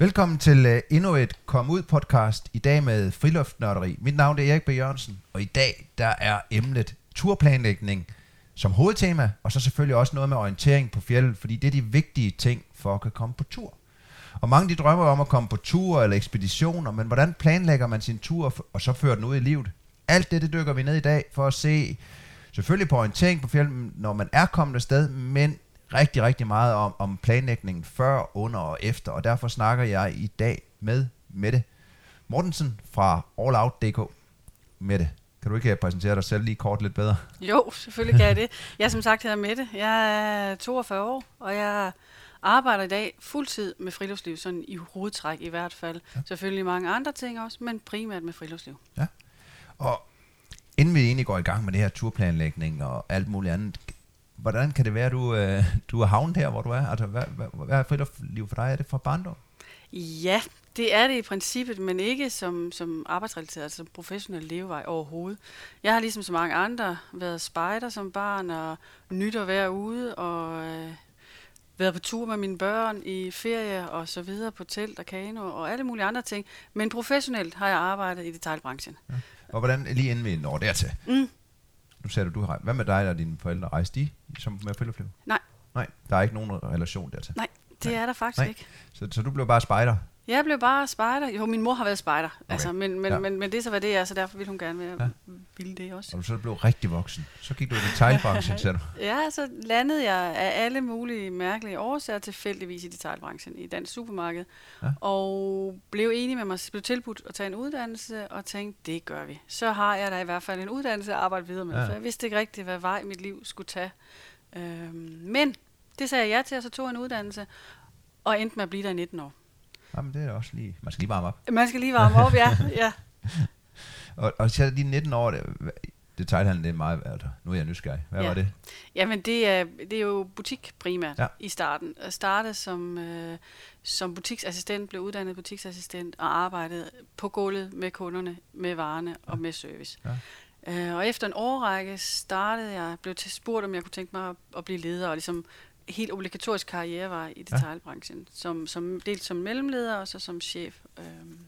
Velkommen til uh, endnu et Kom Ud podcast, i dag med friluftnørderi. Mit navn er Erik B. Jørgensen, og i dag der er emnet turplanlægning som hovedtema, og så selvfølgelig også noget med orientering på fjellet, fordi det er de vigtige ting for at kunne komme på tur. Og mange de drømmer om at komme på tur eller ekspeditioner, men hvordan planlægger man sin tur og så fører den ud i livet? Alt det, det dykker vi ned i dag for at se selvfølgelig på orientering på fjellet, når man er kommet afsted, men rigtig, rigtig meget om, om planlægningen før, under og efter, og derfor snakker jeg i dag med Mette Mortensen fra allout.dk. Mette, kan du ikke præsentere dig selv lige kort lidt bedre? Jo, selvfølgelig kan jeg det. Jeg som sagt hedder Mette. Jeg er 42 år, og jeg arbejder i dag fuldtid med friluftsliv, sådan i hovedtræk i hvert fald. Ja. Selvfølgelig mange andre ting også, men primært med friluftsliv. Ja. Og inden vi egentlig går i gang med det her turplanlægning og alt muligt andet, hvordan kan det være, at du, øh, du er havnet her, hvor du er? Altså, hvad, hvad, hvad er friluftsliv for dig? Er det fra barndom? Ja, det er det i princippet, men ikke som, som arbejdsrelateret, altså som professionel levevej overhovedet. Jeg har ligesom så mange andre været spejder som barn og nyt at være ude og øh, været på tur med mine børn i ferie og så videre på telt og kano og alle mulige andre ting. Men professionelt har jeg arbejdet i detaljbranchen. Ja. Og hvordan, lige inden vi når dertil, mm. Nu sagde du, du har, hvad med dig og dine forældre? Rejste de som med friluftsliv? Nej. Nej, der er ikke nogen relation dertil? Nej, det Nej. er der faktisk Nej. ikke. Så, så du blev bare spejder? Jeg blev bare spejder. Jo, min mor har været spejder, okay. altså, men, men, ja. men, men det er så, hvad det er, så derfor vil hun gerne være, ja. ville det også. Og så blev rigtig voksen. Så gik du i detaljbranchen, sagde du? Ja, så landede jeg af alle mulige mærkelige årsager tilfældigvis i detaljbranchen i dansk supermarked. Ja. Og blev enig med mig, blev tilbudt at tage en uddannelse, og tænkte, det gør vi. Så har jeg da i hvert fald en uddannelse at arbejde videre med, ja. for jeg vidste ikke rigtigt, hvad vej mit liv skulle tage. Øhm, men det sagde jeg ja til, og så tog jeg en uddannelse, og endte med at blive der i 19 år. Jamen, det er også lige... Man skal lige varme op. Man skal lige varme op, ja. ja. og, og så de 19 år, det, detaljhandel, det er meget... Altså, nu er jeg nysgerrig. Hvad ja. var det? Jamen, det er, det er jo butik primært ja. i starten. Jeg startede som, øh, som butiksassistent, blev uddannet butiksassistent og arbejdede på gulvet med kunderne, med varerne ja. og med service. Ja. Uh, og efter en årrække startede jeg, blev til spurgt, om jeg kunne tænke mig at, at blive leder, og ligesom helt obligatorisk karrierevej i detaljbranchen, ja. som, som dels som mellemleder og så som chef. Øhm.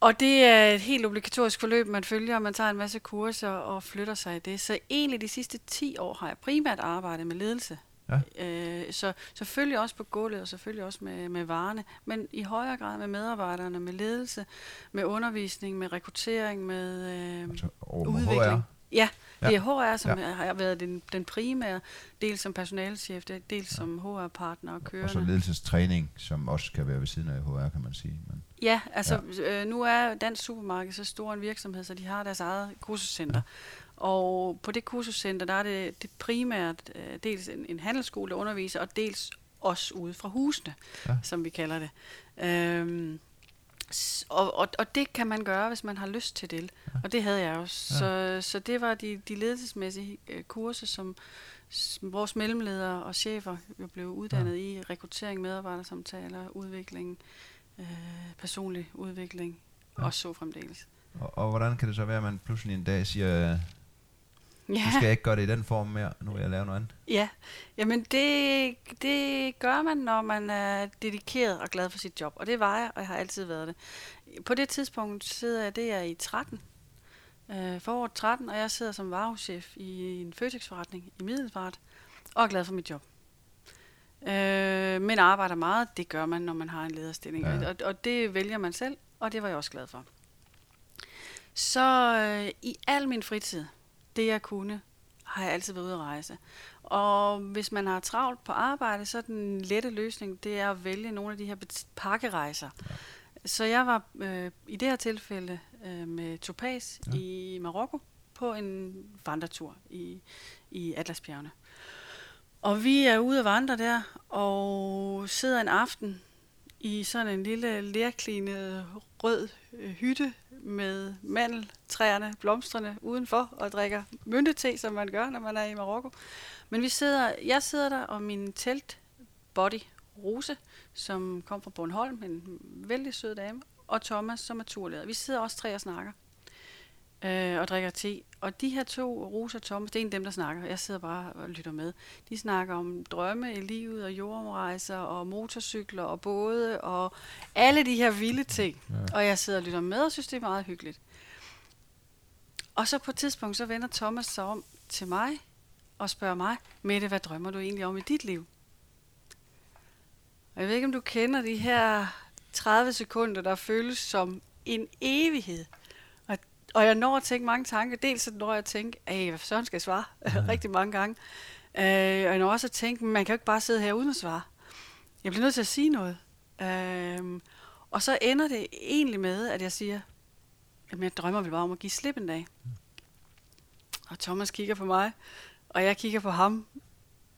Og det er et helt obligatorisk forløb, man følger, og man tager en masse kurser og flytter sig i det. Så egentlig de sidste 10 år har jeg primært arbejdet med ledelse. Ja. Øh, så selvfølgelig også på gulvet, og selvfølgelig også med, med varerne, men i højere grad med medarbejderne, med ledelse, med undervisning, med rekruttering, med øh, altså, udvikling. HR. Ja, det er HR, som ja. har været den, den primære, dels som personalchef, dels som HR-partner og kørende. Og så ledelsestræning, som også kan være ved siden af HR, kan man sige. Men, ja, altså ja. Øh, nu er Dansk Supermarked så stor en virksomhed, så de har deres eget kursuscenter. Ja. Og på det kursuscenter, der er det, det primært øh, dels en, en handelsskole, der underviser, og dels os ude fra husene, ja. som vi kalder det. Øhm, og, og, og det kan man gøre, hvis man har lyst til det. Ja. Og det havde jeg også. Ja. Så, så det var de, de ledelsesmæssige øh, kurser, som, vores mellemledere og chefer blev uddannet ja. i. Rekruttering, medarbejdersamtaler, udvikling, øh, personlig udvikling ja. og så fremdeles. Og, og hvordan kan det så være, at man pludselig en dag siger, Ja. Nu skal jeg ikke gøre det i den form mere, nu vil jeg lave noget andet. Ja, jamen det, det gør man, når man er dedikeret og glad for sit job. Og det var jeg, og jeg har altid været det. På det tidspunkt sidder jeg, det er i 13, øh, foråret 13, og jeg sidder som varehuschef i en Føtex-forretning i Middelfart, og er glad for mit job. Øh, men arbejder meget, det gør man, når man har en lederstilling. Ja. Og, og det vælger man selv, og det var jeg også glad for. Så øh, i al min fritid, det jeg kunne, har jeg altid været ude at rejse. Og hvis man har travlt på arbejde, så er den lette løsning, det er at vælge nogle af de her pakkerejser. Ja. Så jeg var øh, i det her tilfælde øh, med Topaz ja. i Marokko på en vandretur i, i Atlasbjergene. Og vi er ude at vandre der, og sidder en aften i sådan en lille lærklinet rød øh, hytte med mandeltræerne, blomstrende udenfor og drikker myndete, som man gør, når man er i Marokko. Men vi sidder, jeg sidder der, og min telt body Rose, som kom fra Bornholm, en vældig sød dame, og Thomas, som er turleder. Vi sidder også tre og snakker øh, og drikker te. Og de her to, Rosa og Thomas, det er en af dem, der snakker. Jeg sidder bare og lytter med. De snakker om drømme i livet, og jordomrejser, og motorcykler, og både, og alle de her vilde ting. Ja. Og jeg sidder og lytter med, og synes, det er meget hyggeligt. Og så på et tidspunkt, så vender Thomas sig om til mig, og spørger mig, Mette, hvad drømmer du egentlig om i dit liv? Og jeg ved ikke, om du kender de her 30 sekunder, der føles som en evighed. Og, jeg når at tænke mange tanker. Dels så når jeg at tænke, Æh, hvad sådan skal jeg svare? Ja. Rigtig mange gange. Øh, og jeg når også at tænke, man kan jo ikke bare sidde her uden at svare. Jeg bliver nødt til at sige noget. Øh, og så ender det egentlig med, at jeg siger, at jeg drømmer vel bare om at give slip en dag. Og Thomas kigger på mig, og jeg kigger på ham,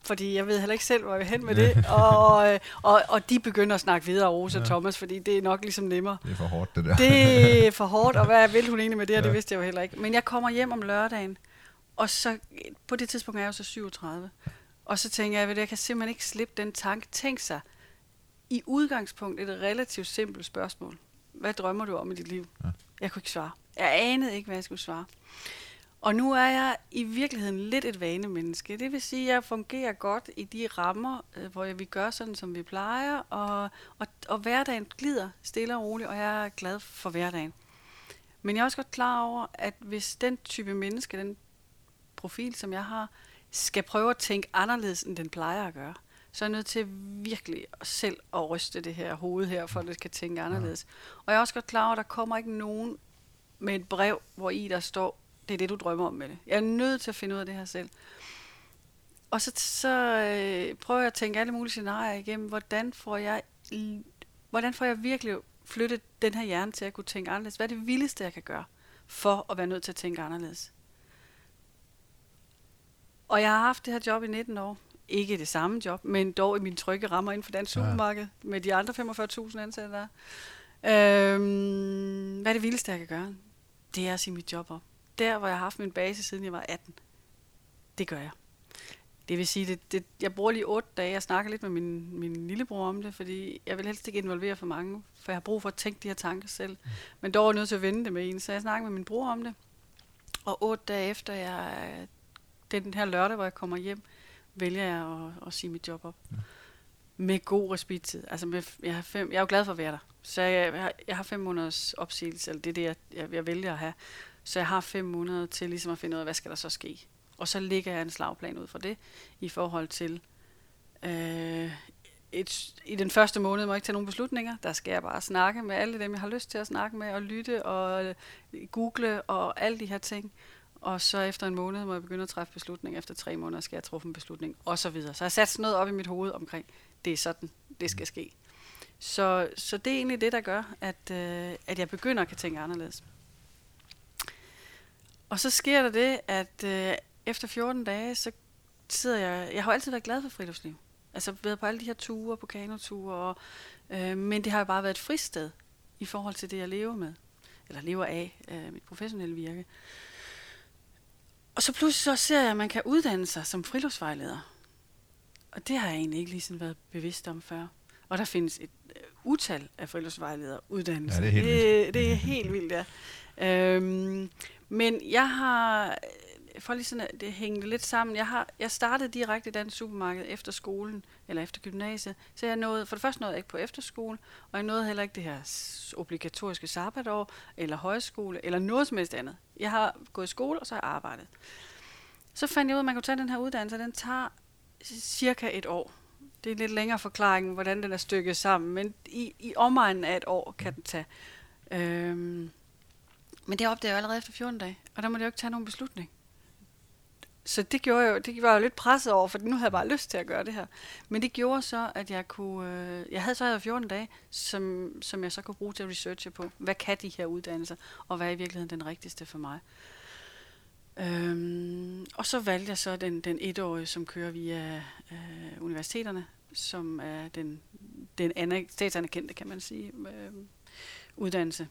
fordi jeg ved heller ikke selv, hvor jeg vil hen med det. Og, øh, og, og de begynder at snakke videre, Rosa og ja. Thomas, fordi det er nok ligesom nemmere. Det er for hårdt, det der. Det er for hårdt, og hvad vil hun egentlig med det, ja. det vidste jeg jo heller ikke. Men jeg kommer hjem om lørdagen, og så på det tidspunkt er jeg jo så 37. Og så tænker jeg, at jeg kan simpelthen ikke slippe den tanke. Tænk sig, i udgangspunkt et relativt simpelt spørgsmål. Hvad drømmer du om i dit liv? Ja. Jeg kunne ikke svare. Jeg anede ikke, hvad jeg skulle svare. Og nu er jeg i virkeligheden lidt et vanemenneske. Det vil sige, at jeg fungerer godt i de rammer, øh, hvor vi gør sådan, som vi plejer, og, og, og hverdagen glider stille og roligt, og jeg er glad for hverdagen. Men jeg er også godt klar over, at hvis den type menneske, den profil, som jeg har, skal prøve at tænke anderledes, end den plejer at gøre, så er jeg nødt til virkelig selv at ryste det her hoved her, for at det skal tænke anderledes. Og jeg er også godt klar over, at der kommer ikke nogen med et brev, hvor i der står, det er det, du drømmer om med det. Jeg er nødt til at finde ud af det her selv. Og så, så øh, prøver jeg at tænke alle mulige scenarier igennem. Hvordan får jeg, hvordan får jeg virkelig flyttet den her hjerne til at kunne tænke anderledes? Hvad er det vildeste, jeg kan gøre for at være nødt til at tænke anderledes? Og jeg har haft det her job i 19 år. Ikke det samme job, men dog i min trygge rammer inden for dansk ja. supermarked med de andre 45.000 ansatte der. Øhm, hvad er det vildeste, jeg kan gøre? Det er at sige mit job op der, hvor jeg har haft min base, siden jeg var 18. Det gør jeg. Det vil sige, det, det, jeg bruger lige otte dage, jeg snakker lidt med min, min lillebror om det, fordi jeg vil helst ikke involvere for mange, for jeg har brug for at tænke de her tanker selv. Mm. Men dog er jeg nødt til at vende det med en, så jeg snakker med min bror om det. Og otte dage efter, jeg, den her lørdag, hvor jeg kommer hjem, vælger jeg at, at sige mit job op. Ja. Med god respittid. Altså med, jeg, har fem, jeg er jo glad for at være der. Så jeg, jeg, har, jeg har fem måneders opsigelse, eller det er det, jeg, jeg, jeg vælger at have. Så jeg har fem måneder til ligesom at finde ud af, hvad skal der så ske. Og så ligger jeg en slagplan ud fra det, i forhold til, øh, et, i den første måned må jeg ikke tage nogen beslutninger. Der skal jeg bare snakke med alle dem, jeg har lyst til at snakke med, og lytte og øh, google og alle de her ting. Og så efter en måned må jeg begynde at træffe beslutninger. Efter tre måneder skal jeg træffe en beslutning, og så videre. Så jeg har sat sådan noget op i mit hoved omkring, det er sådan, det skal ske. Så, så det er egentlig det, der gør, at, øh, at jeg begynder at kan tænke anderledes. Og så sker der det, at øh, efter 14 dage, så sidder jeg... Jeg har altid været glad for friluftsliv. Altså været på alle de her ture, på kanoture, og, øh, men det har jo bare været et fristed i forhold til det, jeg lever med. Eller lever af, øh, mit professionelle virke. Og så pludselig så ser jeg, at man kan uddanne sig som friluftsvejleder. Og det har jeg egentlig ikke lige sådan været bevidst om før. Og der findes et uh, utal af friluftsvejlederuddannelser. Ja, det er helt vildt. Det, det er helt vildt, ja. Øhm, men jeg har, for lige sådan, det hængte lidt sammen, jeg, har, jeg startede direkte i dansk supermarked efter skolen, eller efter gymnasiet, så jeg nåede, for det første nåede jeg ikke på efterskole, og jeg nåede heller ikke det her obligatoriske sabbatår, eller højskole, eller noget som helst andet. Jeg har gået i skole, og så har jeg arbejdet. Så fandt jeg ud af, at man kunne tage den her uddannelse, den tager cirka et år. Det er en lidt længere forklaring, hvordan den er stykket sammen, men i, i omegnen af et år kan den tage. Øhm, men det opdagede jeg allerede efter 14 dage, og der måtte jeg jo ikke tage nogen beslutning. Så det gjorde jeg jo, det var jeg jo lidt presset over, for nu havde jeg bare lyst til at gøre det her. Men det gjorde så, at jeg kunne, øh, jeg havde så 14 dage, som, som jeg så kunne bruge til at researche på, hvad kan de her uddannelser, og hvad er i virkeligheden den rigtigste for mig. Øhm, og så valgte jeg så den, den etårige, som kører via øh, universiteterne, som er den, den statsanerkendte, kan man sige, øh, uddannelse.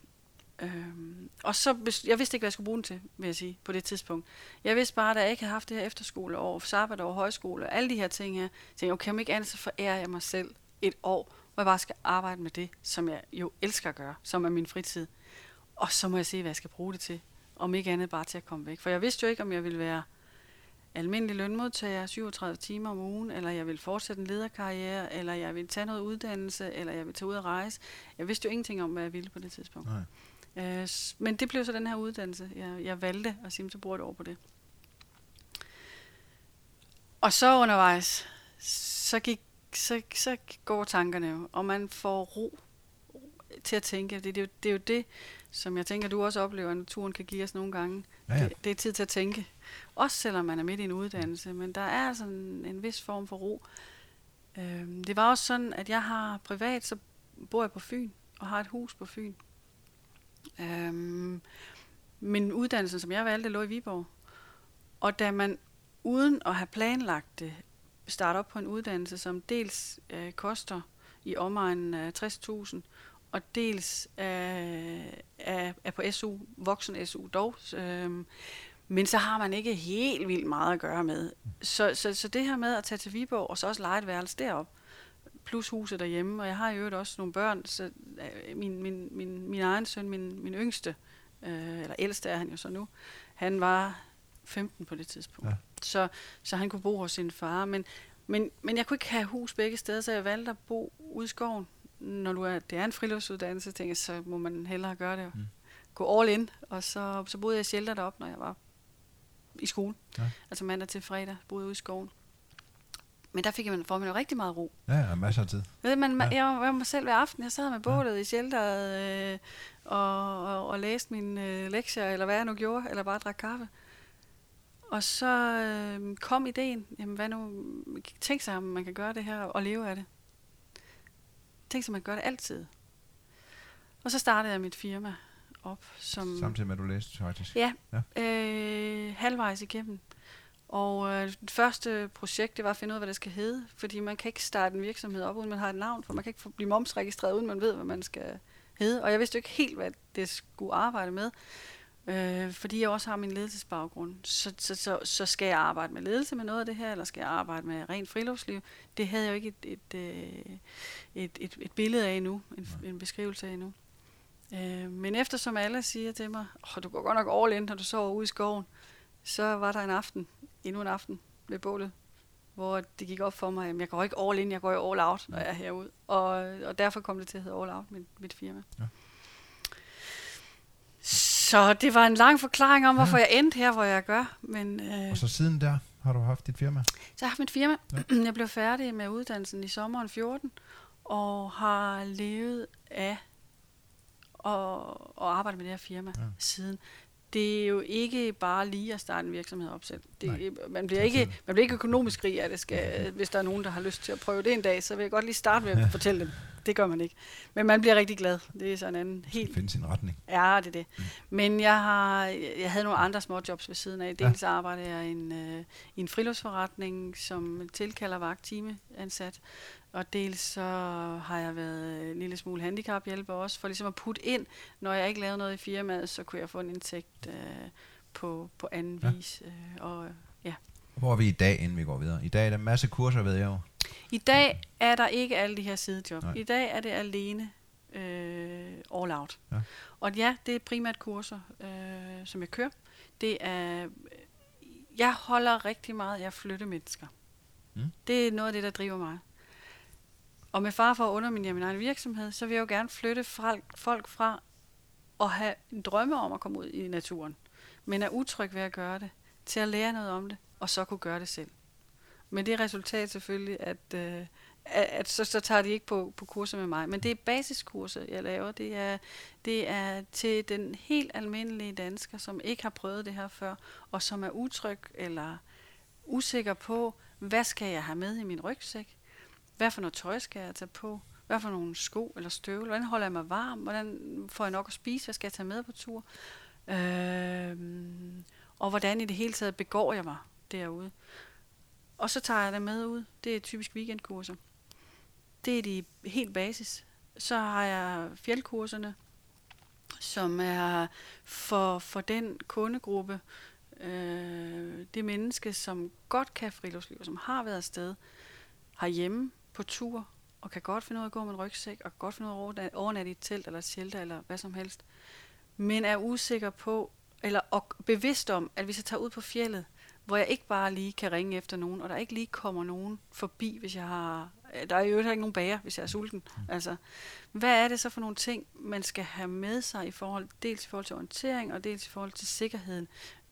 Øhm, og så, jeg vidste ikke, hvad jeg skulle bruge den til, vil jeg sige, på det tidspunkt. Jeg vidste bare, at jeg ikke havde haft det her efterskoleår, sabbatår, højskole, og alle de her ting her. tænkte jeg, okay, om ikke andet, så forærer jeg mig selv et år, hvor jeg bare skal arbejde med det, som jeg jo elsker at gøre, som er min fritid. Og så må jeg se, hvad jeg skal bruge det til. om ikke andet bare til at komme væk. For jeg vidste jo ikke, om jeg ville være almindelig lønmodtager 37 timer om ugen, eller jeg ville fortsætte en lederkarriere, eller jeg ville tage noget uddannelse, eller jeg ville tage ud og rejse. Jeg vidste jo ingenting om, hvad jeg ville på det tidspunkt. Nej. Øh, men det blev så den her uddannelse. Jeg, jeg valgte at sige, så bruger et år på det. Og så undervejs, så, gik, så, så går tankerne jo, og man får ro til at tænke. Det, det, er jo, det er jo det, som jeg tænker, du også oplever, at naturen kan give os nogle gange. Ja, ja. Det, det er tid til at tænke. Også selvom man er midt i en uddannelse, men der er altså en, en vis form for ro. Øhm, det var også sådan, at jeg har privat, så bor jeg på Fyn, og har et hus på Fyn. Øhm, min uddannelse, som jeg valgte, lå i Viborg. Og da man uden at have planlagt det, starter op på en uddannelse, som dels øh, koster i omegnen af 60.000, og dels øh, er, er på SU, voksen SU dog, øh, men så har man ikke helt vildt meget at gøre med. Så, så, så det her med at tage til Viborg, og så også lege et værelse derop, plus huset derhjemme, og jeg har i øvrigt også nogle børn, så øh, min, min, min, min egen søn, min, min yngste, øh, eller ældste er han jo så nu, han var 15 på det tidspunkt. Ja. Så, så han kunne bo hos sin far, men, men, men jeg kunne ikke have hus begge steder, så jeg valgte at bo ude i skoven. Når du er, det er en friluftsuddannelse, tænker jeg, så må man hellere gøre det. Mm. Gå all in, og så, så boede jeg i shelter deroppe, når jeg var i skole. Ja. Altså mandag til fredag boede ude i skoven. Men der fik man, får man jo rigtig meget ro. Ja, ja, masser af tid. Ved man, Ja. jeg, var- jeg var selv hver aften, jeg sad med bålet ja. i shelteret øh, og, og, og læste mine øh, lektier, eller hvad jeg nu gjorde, eller bare drak kaffe. Og så øh, kom ideen, jamen hvad nu, tænk sig, om man kan gøre det her og leve af det. Tænk sig, man gøre det altid. Og så startede jeg mit firma op, som... Samtidig med, at du læste faktisk. Ja, Ja. ja. Øh, halvvejs igennem. Og øh, det første projekt, det var at finde ud af, hvad det skal hedde. Fordi man kan ikke starte en virksomhed op, uden man har et navn. For man kan ikke blive momsregistreret, uden man ved, hvad man skal hedde. Og jeg vidste jo ikke helt, hvad det skulle arbejde med. Øh, fordi jeg også har min ledelsesbaggrund. Så, så, så, så skal jeg arbejde med ledelse med noget af det her, eller skal jeg arbejde med rent friluftsliv? Det havde jeg jo ikke et, et, øh, et, et, et billede af endnu, en, en beskrivelse af endnu. Øh, men eftersom alle siger til mig, oh, du går godt nok all in, når du sover ude i skoven, så var der en aften, endnu en aften ved bålet, hvor det gik op for mig, at jeg går ikke all in, jeg går jo all out, når jeg er herude. Og, og derfor kom det til at hedde All Out, mit, mit firma. Ja. Så det var en lang forklaring om, hvorfor jeg endte her, hvor jeg gør. Men, øh, Og så siden der har du haft dit firma. så jeg har haft mit firma. Ja. Jeg blev færdig med uddannelsen i sommeren 14, og har levet af at, at arbejde med det her firma Ja. ja. siden. Det er jo ikke bare lige at starte en virksomhed op selv. Nej. Det, man, bliver ikke, man bliver ikke økonomisk rig af det. Skal, hvis der er nogen, der har lyst til at prøve det en dag, så vil jeg godt lige starte med at fortælle dem. Det gør man ikke. Men man bliver rigtig glad. Det er sådan en anden helt Finde sin retning. Ja, det er det. Men jeg har, jeg havde nogle andre små jobs ved siden af. Dels arbejdede jeg i en, øh, i en friluftsforretning, som tilkalder vagt timeansat. Og dels så har jeg været en lille smule handicaphjælper også, for ligesom at putte ind, når jeg ikke lavede noget i firmaet, så kunne jeg få en indtægt øh, på, på anden Ja. vis. Øh, og, øh, ja. Hvor er vi i dag, inden vi går videre? I dag er der en masse kurser, ved jeg jo. I dag er der ikke alle de her sidejob. Nej. I dag er det alene øh, all out. Ja. Og ja, det er primært kurser, øh, som jeg kører. Det er, jeg holder rigtig meget af at flytte mennesker. Mm. Det er noget af det, der driver mig. Og med far for at underminere min egen virksomhed, så vil jeg jo gerne flytte folk, fra at have en drømme om at komme ud i naturen, men er utryg ved at gøre det, til at lære noget om det, og så kunne gøre det selv. Men det resultat selvfølgelig, at, øh, at, at så, så tager de ikke på, på kurser med mig. Men det er basiskurser, jeg laver. Det er, det er til den helt almindelige dansker, som ikke har prøvet det her før, og som er utryg eller usikker på, hvad skal jeg have med i min rygsæk? Hvad for noget tøj skal jeg tage på? Hvad for nogle sko eller støvler? Hvordan holder jeg mig varm? Hvordan får jeg nok at spise? Hvad skal jeg tage med på tur? Øhm, og hvordan i det hele taget begår jeg mig derude? Og så tager jeg det med ud. Det er typisk weekendkurser. Det er de helt basis. Så har jeg fjeldkurserne, som er for, for den kundegruppe, øh, det menneske, som godt kan friluftsliv, som har været afsted herhjemme på tur, og kan godt finde ud af at gå med en rygsæk, og kan godt finde ud af at overna- overnatte i et telt eller et shelter eller hvad som helst, men er usikker på, eller og bevidst om, at hvis jeg tager ud på fjellet, hvor jeg ikke bare lige kan ringe efter nogen, og der ikke lige kommer nogen forbi, hvis jeg har... Der er jo ikke nogen bager, hvis jeg er sulten. Mm. Altså, hvad er det så for nogle ting, man skal have med sig i forhold, dels i forhold til orientering, og dels i forhold til sikkerheden,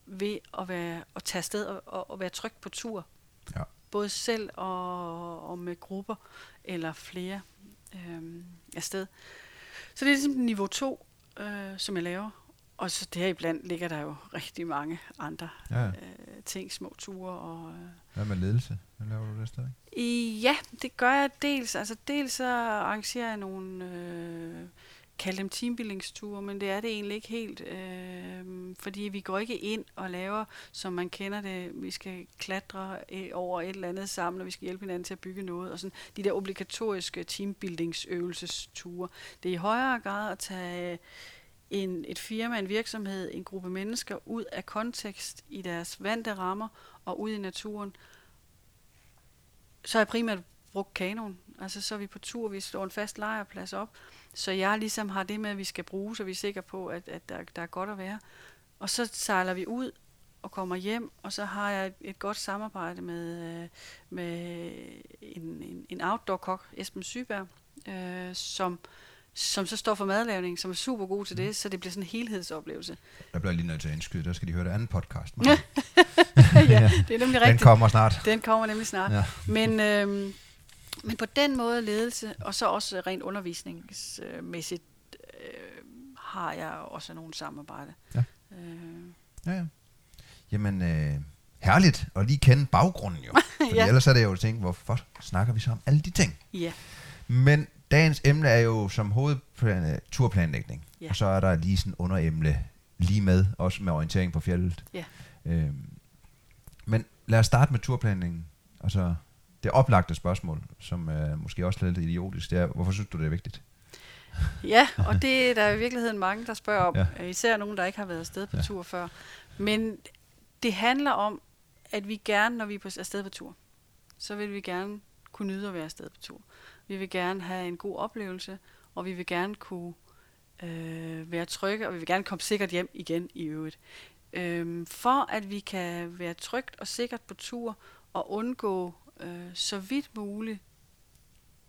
ved at, være, at tage afsted og, og, og være tryg på tur? Ja. Både selv og, og med grupper, eller flere øhm, afsted. Så det er ligesom niveau 2, øh, som jeg laver. Og så deriblandt ligger der jo rigtig mange andre Ja. øh, ting, små ture og... Øh. Hvad med ledelse? Hvad laver du der stadig? I, ja, det gør jeg dels. Altså dels så arrangerer jeg nogle, øh, kalde dem teambuildingsture, men det er det egentlig ikke helt, øh, fordi vi går ikke ind og laver, som man kender det, vi skal klatre øh, over et eller andet sammen, og vi skal hjælpe hinanden til at bygge noget, og sådan de der obligatoriske teambuildingsøvelsesture. Det er i højere grad at tage øh, en, et firma, en virksomhed, en gruppe mennesker ud af kontekst i deres vante rammer og ud i naturen. Så har jeg primært brugt kanonen. Altså så er vi på tur, vi slår en fast lejrplads op, så jeg ligesom har det med, at vi skal bruge, så vi er sikre på, at, at der, der er godt at være. Og så sejler vi ud og kommer hjem, og så har jeg et, et godt samarbejde med, øh, med en, en, en outdoor-kok, Esben Syberg, øh, som, som så står for madlavning, som er super god til det, så det bliver sådan en helhedsoplevelse. Der bliver jeg lige nødt til at indskyde. Der skal de høre det andet podcast. ja, det er nemlig Den rigtigt. kommer snart. Den kommer nemlig snart. Ja. Men, øhm, men på den måde ledelse, og så også rent undervisningsmæssigt, øh, har jeg også nogle samarbejde. Ja. Øh, Ja, ja. Jamen, øh, herligt at lige kende baggrunden jo. Fordi Ja. ellers er det jo at tænke, hvorfor snakker vi så om alle de ting? ja, Men dagens emne er jo som hovedplan turplanlægning. Ja. Og så er der lige sådan underemne lige med, også med orientering på fjellet. Ja. Øhm, men lad os starte med turplanlægningen. Altså, det oplagte spørgsmål, som er måske også lidt idiotisk, det er, hvorfor synes du, det er vigtigt? ja, og det er der i virkeligheden mange, der spørger om. Ja. Ja. Især nogen, der ikke har været afsted på Ja. tur før. Men det handler om, at vi gerne, når vi er afsted på tur, så vil vi gerne kunne nyde at være afsted på tur. Vi vil gerne have en god oplevelse, og vi vil gerne kunne øh, være trygge, og vi vil gerne komme sikkert hjem igen i øvrigt. Øhm, for at vi kan være trygt og sikkert på tur, og undgå øh, så vidt muligt,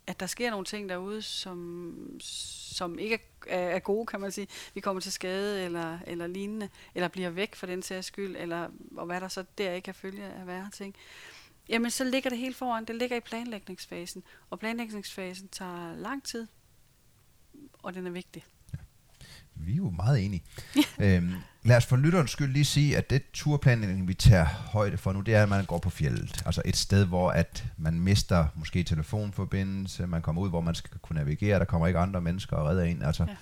at der sker nogle ting derude, som, som ikke er, er gode, kan man sige. Vi kommer til skade eller, eller lignende, eller bliver væk for den sags skyld, eller og hvad der så der ikke kan følge af værre ting. Jamen, så ligger det helt foran. Det ligger i planlægningsfasen, og planlægningsfasen tager lang tid, og den er vigtig. Vi er jo meget enige. øhm, lad os for lytterens skyld lige sige, at det turplanlægning, vi tager højde for nu, det er, at man går på fjellet. Altså et sted, hvor at man mister måske telefonforbindelse, man kommer ud, hvor man skal kunne navigere, der kommer ikke andre mennesker og redder en. Altså, ja.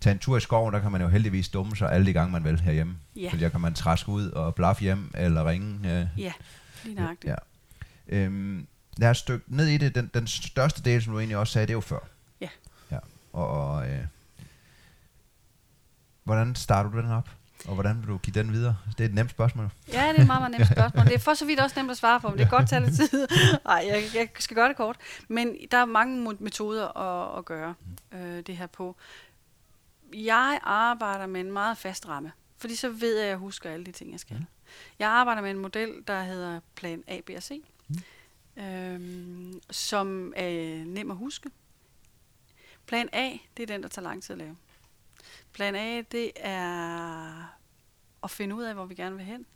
Tage en tur i skoven, der kan man jo heldigvis dumme sig alle de gange, man vil herhjemme. Ja. Fordi der kan man træske ud og blaffe hjem eller ringe. Øh, Ja, lige nøjagtigt. ja. Øhm, lad os dykke ned i det. Den, den største del, som du egentlig også sagde, det er jo før. Ja. ja. Og, og øh, hvordan starter du den op? Og hvordan vil du give den videre? Det er et nemt spørgsmål. Ja, det er et meget, meget nemt spørgsmål. Det er for så vidt også nemt at svare på, men det kan godt tage lidt tid. Nej, jeg, jeg skal gøre det kort. Men der er mange metoder at, at gøre øh, det her på. Jeg arbejder med en meget fast ramme, fordi så ved jeg, at jeg husker alle de ting, jeg skal. Mm. Jeg arbejder med en model, der hedder plan A, B og C, øhm, som er nem at huske. Plan A, det er den, der tager lang tid at lave. Plan A, det er at finde ud af, hvor vi gerne vil hen.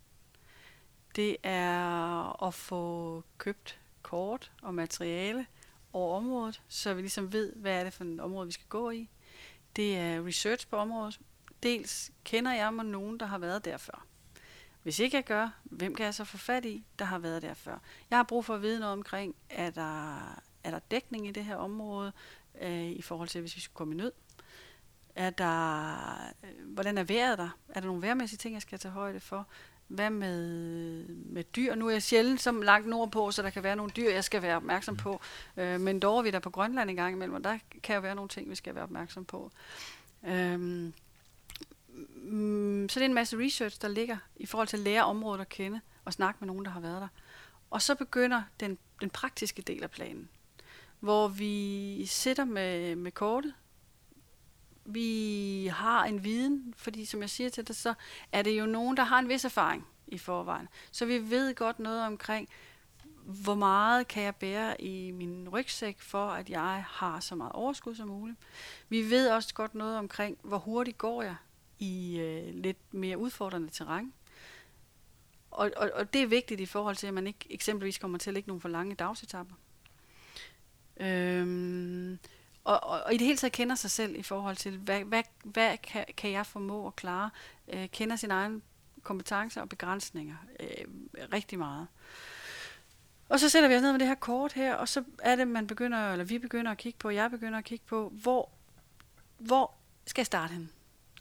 Det er at få købt kort og materiale over området, så vi ligesom ved, hvad er det for et område, vi skal gå i. Det er research på området. Dels kender jeg mig nogen, der har været der før. Hvis ikke jeg gør, hvem kan jeg så få fat i, der har været der før? Jeg har brug for at vide noget omkring, er der, er der dækning i det her område, øh, i forhold til, hvis vi skulle komme i nød? Er der, øh, hvordan er vejret der? Er der nogle vejrmæssige ting, jeg skal tage højde for? Hvad med, med dyr? Nu er jeg sjældent så langt nordpå, så der kan være nogle dyr, jeg skal være opmærksom på. Øh, men dog er vi der på Grønland en gang imellem, og der kan jo være nogle ting, vi skal være opmærksom på. Øhm, mm, så det er en masse research, der ligger i forhold til at lære området at kende og snakke med nogen, der har været der. Og så begynder den, den praktiske del af planen, hvor vi sidder med, med kortet, vi har en viden, fordi som jeg siger til dig, så er det jo nogen, der har en vis erfaring i forvejen. Så vi ved godt noget omkring, hvor meget kan jeg bære i min rygsæk, for at jeg har så meget overskud som muligt. Vi ved også godt noget omkring, hvor hurtigt går jeg i øh, lidt mere udfordrende terræn. Og, og, og det er vigtigt i forhold til, at man ikke eksempelvis kommer til at lægge nogle for lange dagsetapper. Øhm, og, og, og i det hele taget kender sig selv i forhold til, hvad, hvad, hvad kan, kan jeg formå at klare, øh, kender sin egen kompetencer og begrænsninger øh, rigtig meget. Og så sætter vi os ned med det her kort her, og så er det, man begynder, eller vi begynder at kigge på, jeg begynder at kigge på, hvor, hvor skal jeg starte hen,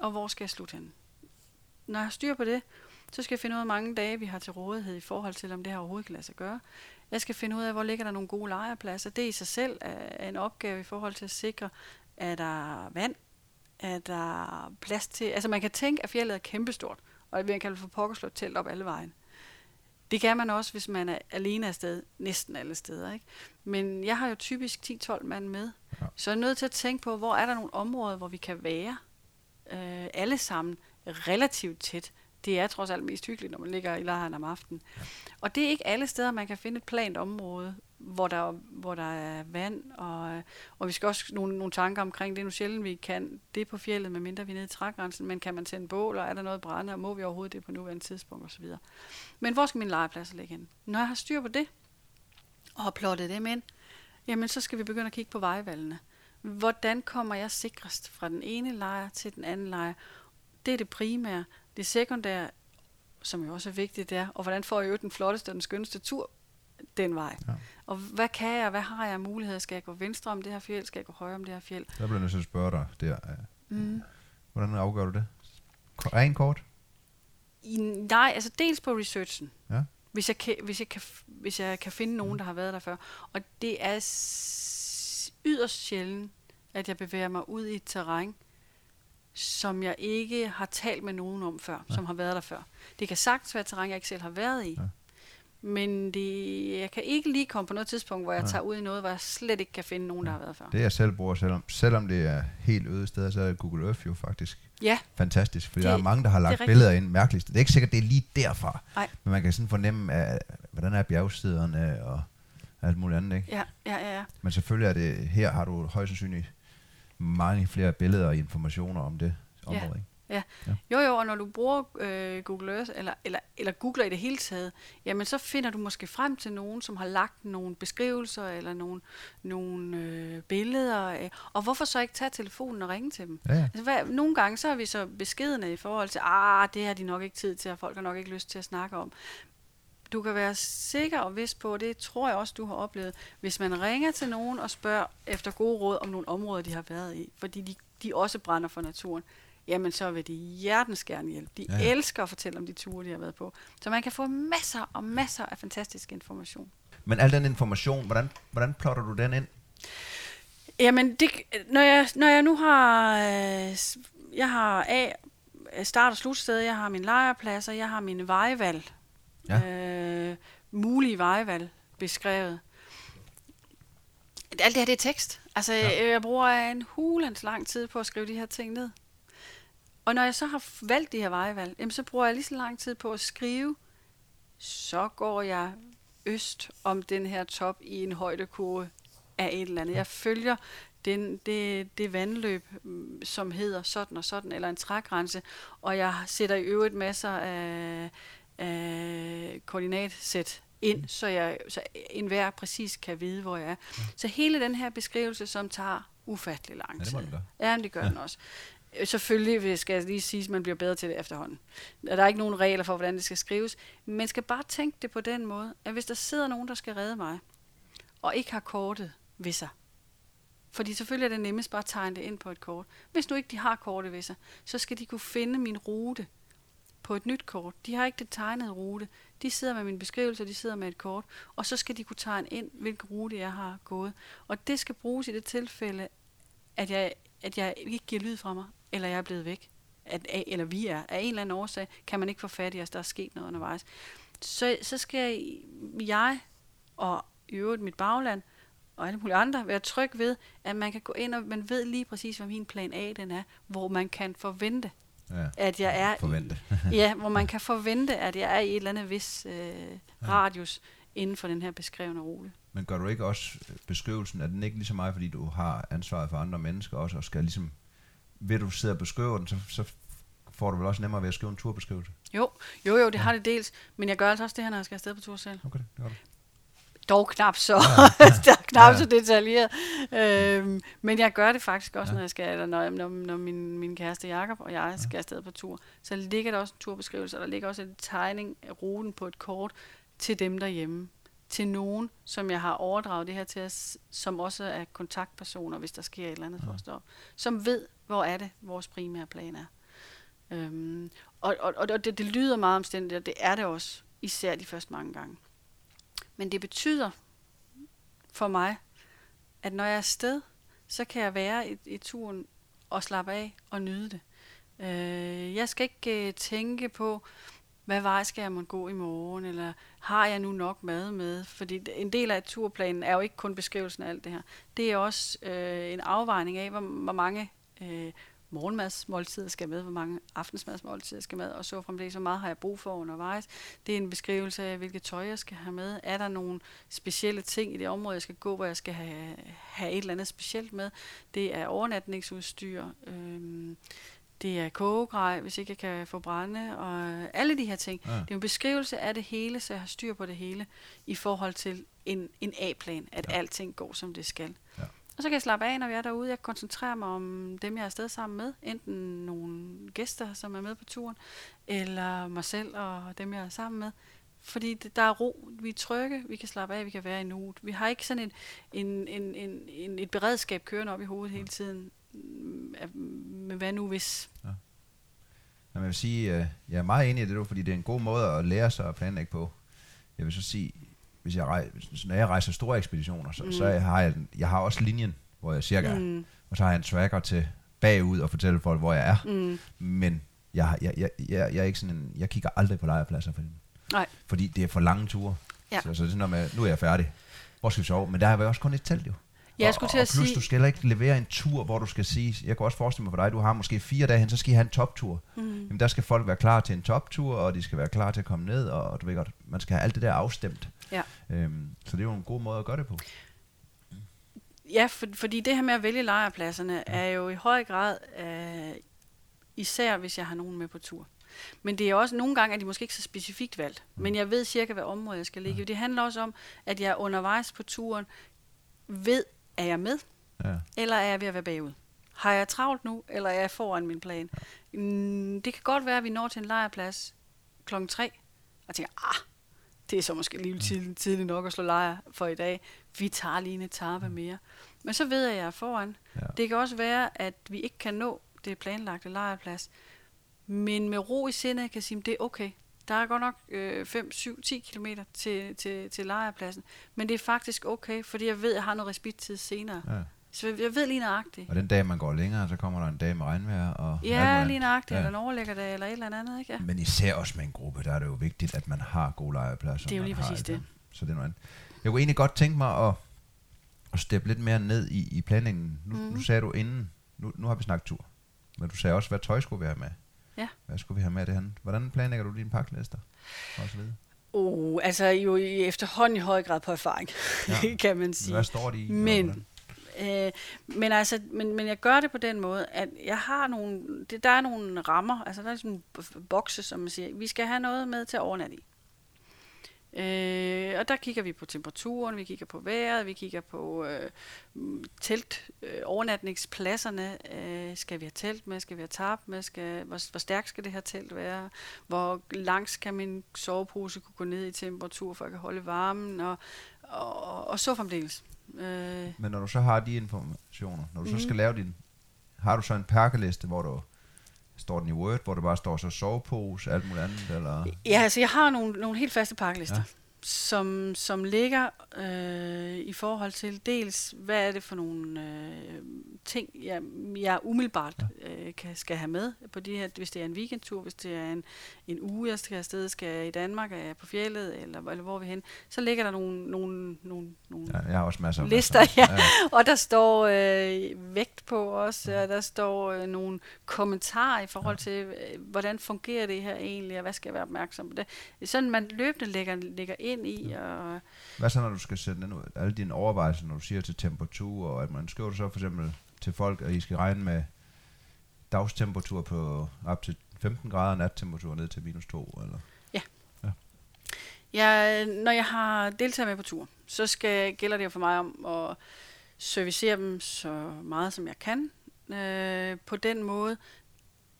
og hvor skal jeg slutte hen. Når jeg har styr på det, så skal jeg finde ud af, hvor mange dage vi har til rådighed i forhold til, om det her overhovedet kan lade sig gøre. Jeg skal finde ud af, hvor ligger der nogle gode lejrpladser. Det i sig selv er en opgave i forhold til at sikre, at der er vand, at der er plads til... Altså man kan tænke, at fjellet er kæmpestort, og at vi kan få pokker slå telt op alle vejen. Det kan man også, hvis man er alene afsted, næsten alle steder. Ikke? Men jeg har jo typisk 10-12 mand med, ja. så jeg er nødt til at tænke på, hvor er der nogle områder, hvor vi kan være øh, alle sammen relativt tæt det er trods alt mest hyggeligt, når man ligger i lejren om aftenen. Og det er ikke alle steder, man kan finde et plant område, hvor der, hvor der er vand, og, og vi skal også nogle, nogle tanker omkring, det er nu sjældent, vi kan det på fjellet, medmindre vi er nede i trægrænsen, men kan man tænde bål, og er der noget brænde, og må vi overhovedet det på nuværende tidspunkt, osv. Men hvor skal min lejrplads ligge hen? Når jeg har styr på det, og har plottet dem ind, jamen så skal vi begynde at kigge på vejvalgene. Hvordan kommer jeg sikrest fra den ene lejr til den anden lejr? Det er det primære. Det sekundære, som jo også er vigtigt, det er, og hvordan får jeg jo den flotteste og den skønneste tur den vej. Ja. Og hvad kan jeg, hvad har jeg muligheder? Skal jeg gå venstre om det her fjeld? Skal jeg gå højre om det her fjeld? Der bliver jeg nødt til at spørge dig der. Mm. Hvordan afgør du det? Ren kort? I, nej, altså dels på researchen. Ja. Hvis jeg, kan, hvis, jeg kan, hvis jeg kan finde nogen, mm. der har været der før. Og det er yderst sjældent, at jeg bevæger mig ud i et terræn, som jeg ikke har talt med nogen om før, ja. som har været der før. Det kan sagtens være terræn, jeg ikke selv har været i. Ja. Men det, jeg kan ikke lige komme på noget tidspunkt, hvor jeg ja. tager ud i noget, hvor jeg slet ikke kan finde nogen, ja. der har været før. Det jeg selv bruger, selvom, selvom det er helt øde steder, så er Google Earth jo faktisk ja. fantastisk. For der er mange, der har lagt billeder ind mærkeligt. Det er ikke sikkert, det er lige derfra. Nej. Men man kan sådan fornemme, at, hvordan er bjergsiderne og alt muligt andet. Ikke? Ja, ja, ja, ja. Men selvfølgelig er det, her har du højst sandsynligt mange flere billeder og informationer om det område. Ja. Ikke? Ja. ja. Jo, jo, og når du bruger øh, Google Earth, eller, eller, eller googler i det hele taget, jamen så finder du måske frem til nogen, som har lagt nogle beskrivelser, eller nogle, nogle øh, billeder, øh, og hvorfor så ikke tage telefonen og ringe til dem? Ja, ja. Altså, hvad, nogle gange så er vi så beskedende i forhold til, ah, det har de nok ikke tid til, og folk har nok ikke lyst til at snakke om du kan være sikker og vis på, og det tror jeg også, du har oplevet, hvis man ringer til nogen og spørger efter gode råd om nogle områder, de har været i, fordi de, de også brænder for naturen, jamen så vil de hjertens gerne hjælpe. De ja, elsker at fortælle om de ture, de har været på. Så man kan få masser og masser af fantastisk information. Men al den information, hvordan, hvordan plotter du den ind? Jamen, det, når, jeg, når jeg nu har, øh, jeg har A, start- og slutsted, jeg har mine lejrpladser, jeg har mine vejvalg, ja. øh, mulige vejvalg beskrevet. Alt det her, det er tekst. Altså, ja. jeg bruger en hulens lang tid på at skrive de her ting ned. Og når jeg så har valgt de her vejvalg, jamen, så bruger jeg lige så lang tid på at skrive, så går jeg øst om den her top i en højdekurve af et eller andet. Jeg følger den, det, det vandløb, mm, som hedder sådan og sådan, eller en trægrænse, og jeg sætter i øvrigt masser af øh, koordinatsæt ind, så, jeg, så enhver præcis kan vide, hvor jeg er. Ja. Så hele den her beskrivelse, som tager ufattelig lang tid. Ja, det, ja, det gør ja. den også. Øh, selvfølgelig skal jeg lige sige, at man bliver bedre til det efterhånden. Der er ikke nogen regler for, hvordan det skal skrives. Men man skal bare tænke det på den måde, at hvis der sidder nogen, der skal redde mig, og ikke har kortet ved sig, fordi selvfølgelig er det nemmest bare at tegne det ind på et kort. Hvis nu ikke de har kortet ved sig, så skal de kunne finde min rute på et nyt kort. De har ikke det tegnede rute. De sidder med min beskrivelse, de sidder med et kort, og så skal de kunne tegne ind, hvilken rute jeg har gået. Og det skal bruges i det tilfælde, at jeg, at jeg ikke giver lyd fra mig, eller jeg er blevet væk. At, eller vi er. Af en eller anden årsag kan man ikke få fat i os, der er sket noget undervejs. Så, så skal jeg og i øvrigt mit bagland og alle mulige andre være tryg ved, at man kan gå ind, og man ved lige præcis, hvad min plan A den er, hvor man kan forvente, Ja. at jeg er Forvente. ja, hvor man kan forvente, at jeg er i et eller andet vis øh, radius inden for den her beskrevne rute. Men gør du ikke også øh, beskrivelsen, er den ikke lige så meget, fordi du har ansvaret for andre mennesker også, og skal ligesom, ved du sidder og beskriver den, så, så får du vel også nemmere ved at skrive en turbeskrivelse? Jo, jo, jo, det har det dels, men jeg gør altså også det her, når jeg skal afsted på tur selv. Okay, det gør du. Dog knap så, ja, ja. knap Ja. så detaljeret. Øhm, men jeg gør det faktisk også, Ja. når jeg skal, eller når, når, når min, min kæreste Jakob og jeg skal afsted på tur. Så ligger der også en turbeskrivelse, og der ligger også en tegning af ruten på et kort til dem derhjemme. Til nogen, som jeg har overdraget det her til, som også er kontaktpersoner, hvis der sker et eller andet Ja. for. Som ved, hvor er det, vores primære plan er. Øhm, og og, og det, det lyder meget omstændigt, og det er det også, især de første mange gange. Men det betyder for mig, at når jeg er afsted, så kan jeg være i, i turen og slappe af og nyde det. Øh, jeg skal ikke øh, tænke på, hvad vej skal jeg måtte gå i morgen, eller har jeg nu nok mad med? Fordi det- en del af turplanen er jo ikke kun beskrivelsen af alt det her. Det er også øh, en afvejning af, hvor, hvor mange øh, morgenmadsmåltider skal med, hvor mange aftensmadsmåltider skal med, og så fremdeles, hvor meget har jeg brug for undervejs. Det er en beskrivelse af, hvilket tøj jeg skal have med. Er der nogle specielle ting i det område, jeg skal gå, hvor jeg skal have, have et eller andet specielt med? Det er overnatningsudstyr, øhm, det er kogegrej, hvis ikke jeg kan få brænde, og alle de her ting. Ja. Det er en beskrivelse af det hele, så jeg har styr på det hele, i forhold til en, en A-plan, at ja. alting går, som det skal. Ja. Og så kan jeg slappe af, når vi er derude. Jeg koncentrerer mig om dem, jeg er afsted sammen med. Enten nogle gæster, som er med på turen, eller mig selv og dem, jeg er sammen med. Fordi der er ro, vi er trygge, vi kan slappe af, vi kan være i nuet. Vi har ikke sådan en, en, en, en, en, et beredskab kørende op i hovedet hele tiden. Mm, Men hvad nu hvis? Men jeg vil sige, øh, jeg er meget enig i det, fordi det er en god måde at lære sig at planlægge på. Jeg vil så sige, hvis jeg rejser, når jeg rejser store ekspeditioner, så, mm. så jeg har jeg, jeg har også linjen, hvor jeg cirka er, Mm, og så har jeg en tracker til bagud og fortælle folk, hvor jeg er. mm, Men jeg, har- jeg, jeg, jeg, jeg, er ikke sådan en, jeg kigger aldrig på lejrpladser, fordi, nej, fordi det er for lange ture. Ja. Så, så det er sådan med, nu er jeg færdig. Hvor skal vi sove? Men der er jo også kun et telt jo. Jeg og, skulle til og at plus, sige- du skal ikke levere en tur, hvor du skal sige, jeg kan også forestille mig for dig, du har måske fire dage hen, så skal I have en toptur. mm, Jamen der skal folk være klar til en toptur, og de skal være klar til at komme ned, og du ved godt, man skal have alt det der afstemt. Ja. Øhm, så det er jo en god måde at gøre det på. Ja, for, fordi det her med at vælge lejrpladserne er jo i høj grad, øh, især hvis jeg har nogen med på tur. Men det er også, nogle gange er de måske ikke så specifikt valgt, men jeg ved cirka, hvad område jeg skal ligge i. Det handler også om, at jeg undervejs på turen ved, er jeg med, Ja. eller er jeg ved at være bagud? Har jeg travlt nu, eller er jeg foran min plan? Mm, det kan godt være, at vi når til en lejrplads klokken 3, og tænker, ah, det er så måske lige tidligt, tidligt nok at slå lejr for i dag. Vi tager lige en etape mere. Men så ved jeg, at jeg er foran. Ja. Det kan også være, at vi ikke kan nå det planlagte lejrplads. Men med ro i sindet kan jeg sige, at det er okay. Der er godt nok øh, 5, 7, 10 km til, til, til lejrpladsen. Men det er faktisk okay, fordi jeg ved, at jeg har noget respittid senere. ja. Så jeg ved lige nøjagtigt. Og den dag, man går længere, så kommer der en dag med regnvejr. Og Ja, lige nøjagtigt. Ja. Eller en overlægger dag, eller et eller andet, ikke? Ja. Men især også med en gruppe, der er det jo vigtigt, at man har gode lejrpladser. Det er jo lige præcis det. Så det er noget andet. Jeg kunne egentlig godt tænke mig at, at steppe lidt mere ned i, i planlægningen. Nu, mm. nu Mhm. sagde du inden, nu, nu har vi snakket tur, men du sagde også, hvad tøj skulle vi have med? Ja. Hvad skulle vi have med det her? Hvordan planlægger du dine paklister? Og så videre. Oh, altså jo i efterhånden i høj grad på erfaring, Ja. kan man sige. Hvad står de i? Men, hvordan? Øh, men, altså, men, men jeg gør det på den måde, at jeg har nogle, det, der er nogle rammer, altså der er sådan en bokse, som man siger, vi skal have noget med til at overnatte i. Øh, og der kigger vi på temperaturen, vi kigger på vejret, vi kigger på øh, mm, telt, øh, overnatningspladserne. Øh, skal vi have telt med? Skal vi have tarp med? Skal, hvor, hvor stærkt skal det her telt være? Hvor langt skal min sovepose kunne gå ned i temperatur, for at jeg kan holde varmen? Og, og, og så fremdeles. Øh, Men når du så har de informationer, når du så Mhm. skal lave din, har du så en pakkeliste, hvor du står den i Word, hvor der bare står så sovepose, alt muligt andet, eller? Ja, altså jeg har nogle, nogle helt faste pakkelister. Ja. Ja. som, som ligger øh, i forhold til dels, hvad er det for nogle øh, ting, jeg, jeg umiddelbart øh, kan, skal have med på de her, hvis det er en weekendtur, hvis det er en, en uge, jeg skal afsted, skal jeg i Danmark, er jeg på fjellet, eller, eller hvor er vi hen, så ligger der nogle, nogle, nogle, nogle Ja, jeg har også masser af lister, masser. ja. og der står øh, vægt på også, og der står øh, nogle kommentarer i forhold til, øh, hvordan fungerer det her egentlig, og hvad skal jeg være opmærksom på det. Sådan man løbende lægger, lægger ind i, og Hvad så, når du skal sætte den ud? Alle dine overvejelser, når du siger til temperatur, og at man skriver så for eksempel til folk, at I skal regne med dagstemperatur på op til 15 grader, nattemperatur ned til minus 2, eller? Jeg, når jeg har deltaget med på tur, så skal, gælder det jo for mig om at servicere dem så meget som jeg kan, øh, på den måde,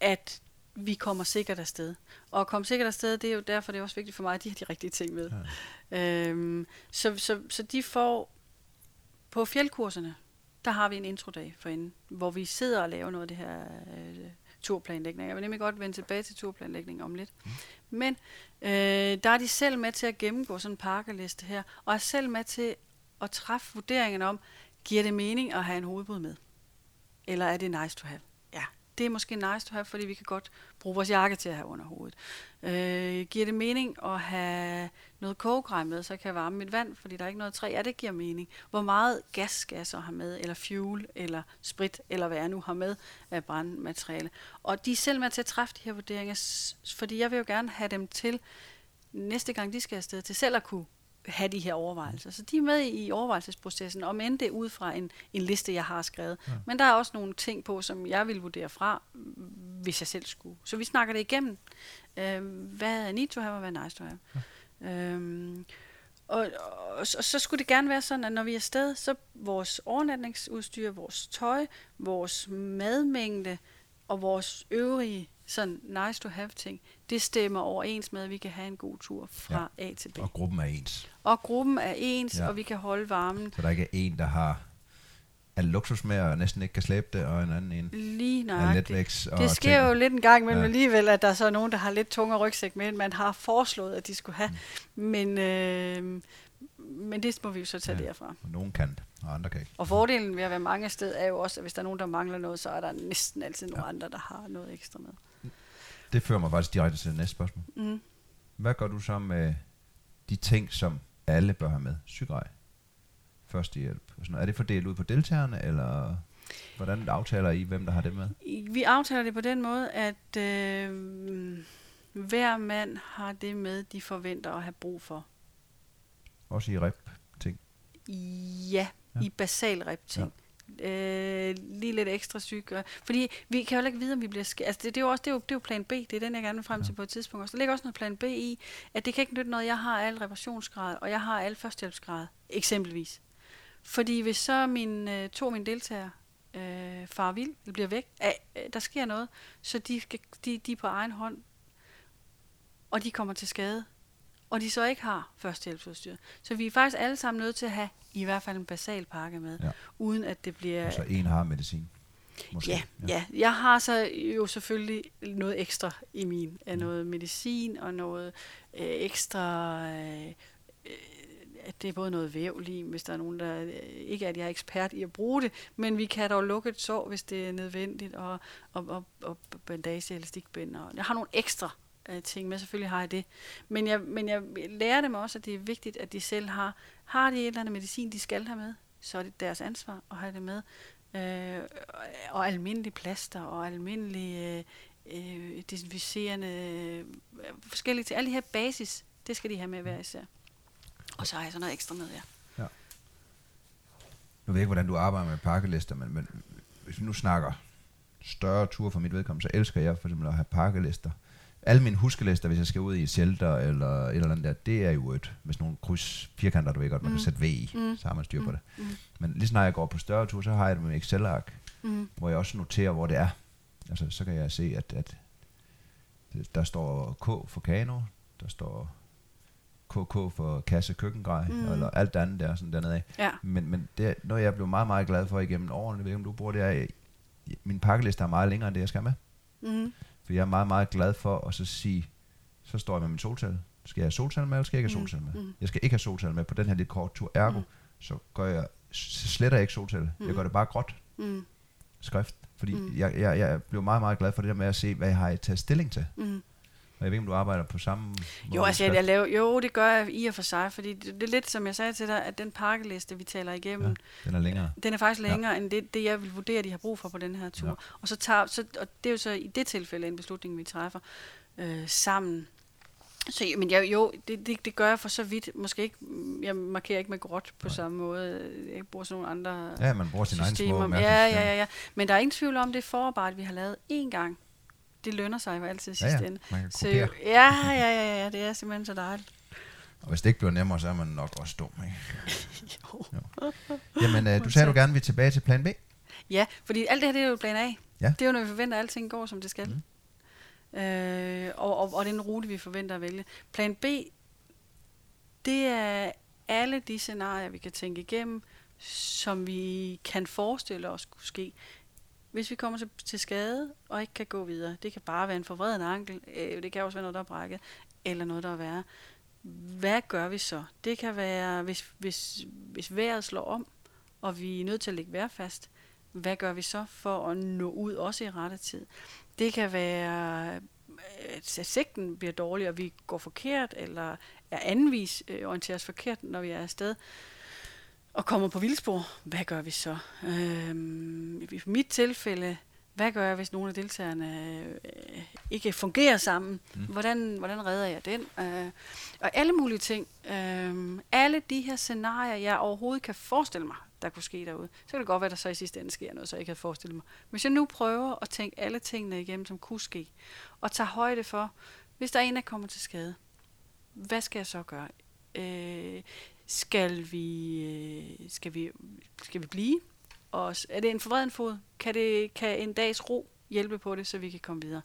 at vi kommer sikkert afsted. Og at komme sikkert afsted, det er jo derfor, det er også vigtigt for mig, at de har de rigtige ting med. Ja. Øhm, så, så, så de får på fjeldkurserne, der har vi en introdag for inden, hvor vi sidder og laver noget af det her øh, turplanlægning. Jeg vil nemlig godt vende tilbage til turplanlægning om lidt. Mm. Men øh, der er de selv med til at gennemgå sådan en pakkeliste her, og er selv med til at træffe vurderingen om, giver det mening at have en hovedbud med? Eller er det nice to have? Det er måske nice to have, fordi vi kan godt bruge vores jakke til at have under hovedet. Øh, giver det mening at have noget kogegrej med, så kan jeg varme mit vand, fordi der er ikke noget træ? Ja, det giver mening. Hvor meget gas skal jeg så have med, eller fuel, eller sprit, eller hvad jeg nu har med af brandmateriale? Og de er selv med til at træffe de her vurderinger, fordi jeg vil jo gerne have dem til, næste gang de skal afsted, til selv at kunne have de her overvejelser. Så de er med i overvejelsesprocessen, om end det er ud fra en, en liste, jeg har skrevet. Ja. Men der er også nogle ting på, som jeg vil vurdere fra, hvis jeg selv skulle. Så vi snakker det igennem. Øh, hvad er need to have, og hvad er nice to have. Ja. Øhm, og, og, og så skulle det gerne være sådan, at når vi er afsted, så vores overnatningsudstyr, vores tøj, vores madmængde og vores øvrige sådan nice to have ting, det stemmer overens med, at vi kan have en god tur fra ja. A til B. Og gruppen er ens. Og gruppen er ens, Ja. og vi kan holde varmen Så der ikke er en, der har al luksus med, og næsten ikke kan slæbe det, og en anden en lige er. Og Det sker ting. jo lidt en gang imellem Ja. alligevel, at der er så nogen, der har lidt tungere rygsæk med, end man har foreslået, at de skulle have. Mm. Men, øh, men det må vi jo så tage Ja. derfra. Og nogen kan, og andre kan ikke. Og fordelen ved at være mange sted er jo også, at hvis der er nogen, der mangler noget, så er der næsten altid Ja. andre, der har noget ekstra med. Det fører mig faktisk direkte til det næste spørgsmål. Mm. Hvad gør du så med de ting, som alle bør have med? Sygrej, førstehjælp og sådan. Er det fordelt ud på deltagerne, eller hvordan aftaler I, hvem der har det med? Vi aftaler det på den måde, at øh, hver mand har det med, de forventer at have brug for. Også i rep ting. Ja, Ja. i basal repting. Ja. Øh, lige lidt ekstra syg. og- Fordi vi kan jo ikke vide, om vi bliver sk- Altså, det, det, er jo også det er jo, det er jo plan B. Det er den, jeg gerne vil frem til på et tidspunkt. også. der ligger også noget plan B i, at det kan ikke nytte noget, jeg har al reparationsgrad, og jeg har al førstehjælpsgrad, eksempelvis. Fordi hvis så min, øh, to af mine deltagere øh, far vild, eller bliver væk, af, øh, der sker noget, så de, skal, de, de er på egen hånd, og de kommer til skade, og de så ikke har førstehjælpsudstyr. Så vi er faktisk alle sammen nødt til at have i hvert fald en basal pakke med, Ja. uden at det bliver... Så en har medicin. Måske. Ja, ja, jeg har så jo selvfølgelig noget ekstra i min, af noget medicin og noget øh, ekstra, øh, øh, at det er både noget vævlim, hvis der er nogen, der øh, ikke er, at jeg er ekspert i at bruge det, men vi kan dog lukke et sår, hvis det er nødvendigt, og, og, og, og bandage, elastikbind, og jeg har nogle ekstra øh, ting med, selvfølgelig har jeg det. Men jeg, men jeg lærer dem også, at det er vigtigt, at de selv har, har de et eller andet medicin, de skal have med, så er det deres ansvar at have det med. Øh, og almindelige plaster og almindelige øh, øh, desinficerende øh, forskellige til alle de her basis, det skal de have med hver især. Og så har jeg så noget ekstra med, ja. Nu ved jeg ikke, hvordan du arbejder med pakkelister, men, men hvis vi nu snakker større ture for mit vedkommende, så elsker jeg for eksempel at have pakkelister. Alle mine huskelister, hvis jeg skal ud i et shelter eller et eller andet der, det er jo et, med sådan nogle kryds, firkanter, du ved godt, man mm. kan sætte V i, mm. så har man styr på det. Mm. Men lige snart jeg går på større ture, så har jeg det med Excel-ark, Mm. hvor jeg også noterer, hvor det er. Altså, så kan jeg se, at, at der står K for kano, der står KK for kasse køkkengrej, mm. Mm. eller alt det andet der, sådan dernede af. Ja. Men, men det er noget, jeg blev meget, meget glad for igennem årene. Jeg ved ikke, om du bruger det her. Min pakkeliste er meget længere, end det, jeg skal med. Mm. For jeg er meget, meget glad for at så sige, så står jeg med min soltal, Skal jeg have solceller med, eller skal jeg ikke have Mm, solceller med? mm. Jeg skal ikke have solceller med på den her lidt kort tur. Ergo, Mm. så gør jeg, så sletter jeg ikke. Jeg Mm. gør det bare gråt Mm, skrift. Fordi Mm. jeg, jeg, jeg blev meget, meget glad for det der med at se, hvad jeg har taget stilling til. mm. Og jeg ved ikke, om du arbejder på samme måde. Jo, altså, jeg, jeg laver, jo, det gør jeg i og for sig, fordi det, det er lidt, som jeg sagde til dig, at den pakkeliste, vi taler igennem, Ja, den er længere. Den er faktisk længere ja. end det, det, jeg vil vurdere, de har brug for på den her tur. Ja. Og, så tager, så, og det er jo så i det tilfælde en beslutning, vi træffer øh, sammen. Så, men jeg, jo, det, det, det gør jeg for så vidt. Måske ikke, jeg markerer ikke med gråt på Nej. samme måde. Jeg bruger sådan nogle andre Ja, man bruger sin egen små. Ja, ja, ja, ja. Men der er ingen tvivl om, det forarbejde, vi har lavet én gang, det lønner sig jo altid i Ja, sidste ja. ende. Man kan Så, ja, ja, ja, ja, det er simpelthen så dejligt. Og hvis det ikke bliver nemmere, så er man nok også dum. Ikke? Jo. Jamen, øh, du sagde, du gerne vil tilbage til plan B. Ja, fordi alt det her, det er jo plan A. Ja. Det er jo, når vi forventer, at alting går, som det skal. Mm. Øh, og, og, og den rute, vi forventer at vælge. Plan B, det er alle de scenarier, vi kan tænke igennem, som vi kan forestille os kunne ske. Hvis vi kommer til, til skade og ikke kan gå videre, det kan bare være en forvreden ankel, øh, det kan også være noget, der er brækket, eller noget, der er værre. Hvad gør vi så? Det kan være, hvis, hvis, hvis vejret slår om, og vi er nødt til at lægge vejr fast, hvad gør vi så for at nå ud også i rette tid? Det kan være, øh, at sigten bliver dårlig, og vi går forkert, eller er anvis øh, orienteres forkert, når vi er afsted, og kommer på vildspor. Hvad gør vi så? Øhm, I mit tilfælde, hvad gør jeg, hvis nogle af deltagerne øh, ikke fungerer sammen? Mm. Hvordan, hvordan redder jeg den? Øh, og alle mulige ting. Øh, alle de her scenarier, jeg overhovedet kan forestille mig, der kunne ske derude. Så kan det godt være, at der så i sidste ende sker noget, så jeg ikke havde forestillet mig. Men hvis jeg nu prøver at tænke alle tingene igennem, som kunne ske, og tager højde for, hvis der er en, der kommer til skade, hvad skal jeg så gøre? Øh, skal vi, øh, skal vi, skal vi blive? Og er det en forvreden fod? Kan, det, kan en dags ro hjælpe på det, så vi kan komme videre?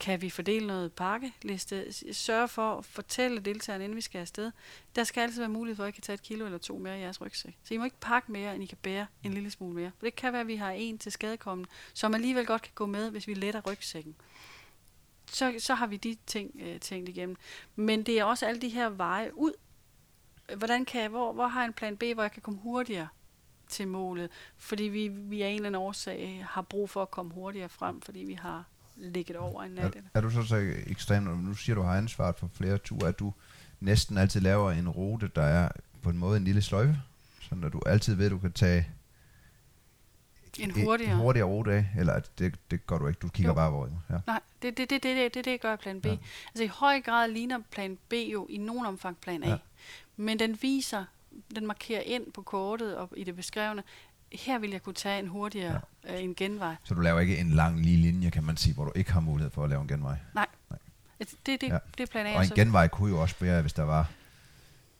Kan vi fordele noget pakkeliste? Sørge for at fortælle deltagerne, inden vi skal afsted. Der skal altid være mulighed for, at I kan tage et kilo eller to mere i jeres rygsæk. Så I må ikke pakke mere, end I kan bære en lille smule mere. For det kan være, at vi har en til skadekommende, som alligevel godt kan gå med, hvis vi letter rygsækken. Så, så har vi de ting øh, tænkt igennem. Men det er også alle de her veje ud. Hvordan kan jeg, hvor, hvor har jeg en plan B, hvor jeg kan komme hurtigere til målet? Fordi vi, vi af en eller anden årsag har brug for at komme hurtigere frem, fordi vi har ligget over en nat. Er, er du så så ekstrem, når nu siger du har ansvaret for flere ture, at du næsten altid laver en rute, der er på en måde en lille sløjfe, sådan at du altid ved, at du kan tage En en hurtigere. hurtigere rute af, eller at det, det gør du ikke, du kigger Jo. bare hvor. Ja. Nej, det det, det, det, det, det, det gør plan B. Ja. Altså i høj grad ligner plan B jo i nogen omfang plan A. Ja. Ja. Men den viser, den markerer ind på kortet og i det beskrevne, her vil jeg kunne tage en hurtigere ja. øh, en genvej. Så du laver ikke en lang lige linje, kan man sige, hvor du ikke har mulighed for at lave en genvej. Altså, Det, det, Ja. ja. det er plan A. Og en så- genvej kunne jo også være, hvis der var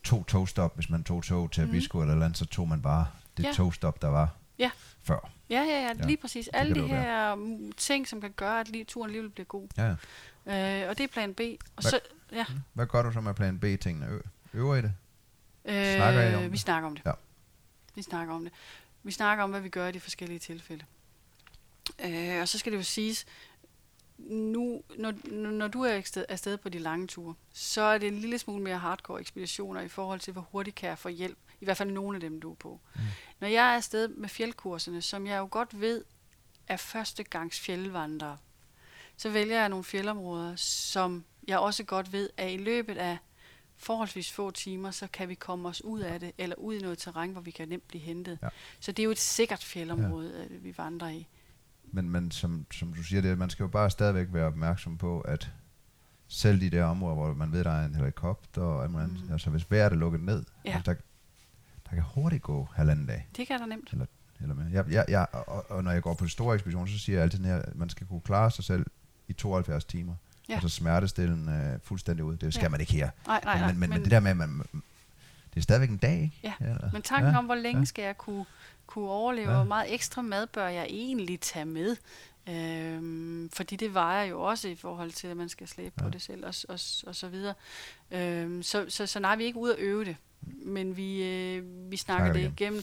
to togstop, hvis man tog tog til Mhm. Abisko eller et eller andet, så tog man bare det Ja. togstop, der var Ja. før. Ja, ja, ja, Ja, lige præcis. kan Alle de jo være. her mm, ting, som kan gøre, at lige, turen alligevel bliver god. Ja, ja. Øh, og det er plan B. Og Hvad- så, ja, Hvad gør du så med plan B-tingene? Øver i det? Snakker I om øh, det? vi snakker om det. Ja. Vi snakker om det. Vi snakker om, hvad vi gør i de forskellige tilfælde. Øh, og så skal det jo siges, nu, når, når- du er afsted, afsted på de lange ture, så er det en lille smule mere hardcore ekspeditioner i forhold til, hvor hurtigt kan jeg få hjælp. I hvert fald nogle af dem, du er på. Mm. Når jeg er afsted med fjeldkurserne, som jeg jo godt ved er førstegangs fjeldvandrere, så vælger jeg nogle fjeldområder, som jeg også godt ved, at i løbet af forholdsvis få timer, så kan vi komme os ud af det, eller ud i noget terræn, hvor vi kan nemt blive hentet. Ja. Ja. Så det er jo et sikkert fjeldområde, ja. vi vandrer i. Men, men som, som du siger, det, man skal jo bare stadigvæk være opmærksom på, at selv de der områder, hvor man ved, der er en helikopter og muligt, mm. Altså hvis vejret er lukket ned, Ja. altså, der, der kan hurtigt gå halvanden dag. Det kan der nemt. Eller mere. Jeg, jeg, jeg, og, og når jeg går på store ekspeditioner, så siger jeg altid, at man skal kunne klare sig selv i 72 timer. Ja. Altså smertestillende øh, fuldstændig ud. Det skal Ja. man ikke her. Nej, nej, nej. men, men, men, det der med, at man, det er stadigvæk en dag, ikke? Ja, Eller? Men tanken Ja, om, hvor længe ja. skal jeg kunne, kunne overleve, Ja. hvor meget ekstra mad bør jeg egentlig tage med? Øhm, fordi det vejer jo også i forhold til, at man skal slæbe ja. På det selv og, og, og så videre. Øhm, så, så, så nej, vi er ikke ude at øve det, men vi, øh, vi snakker Snakker det igennem.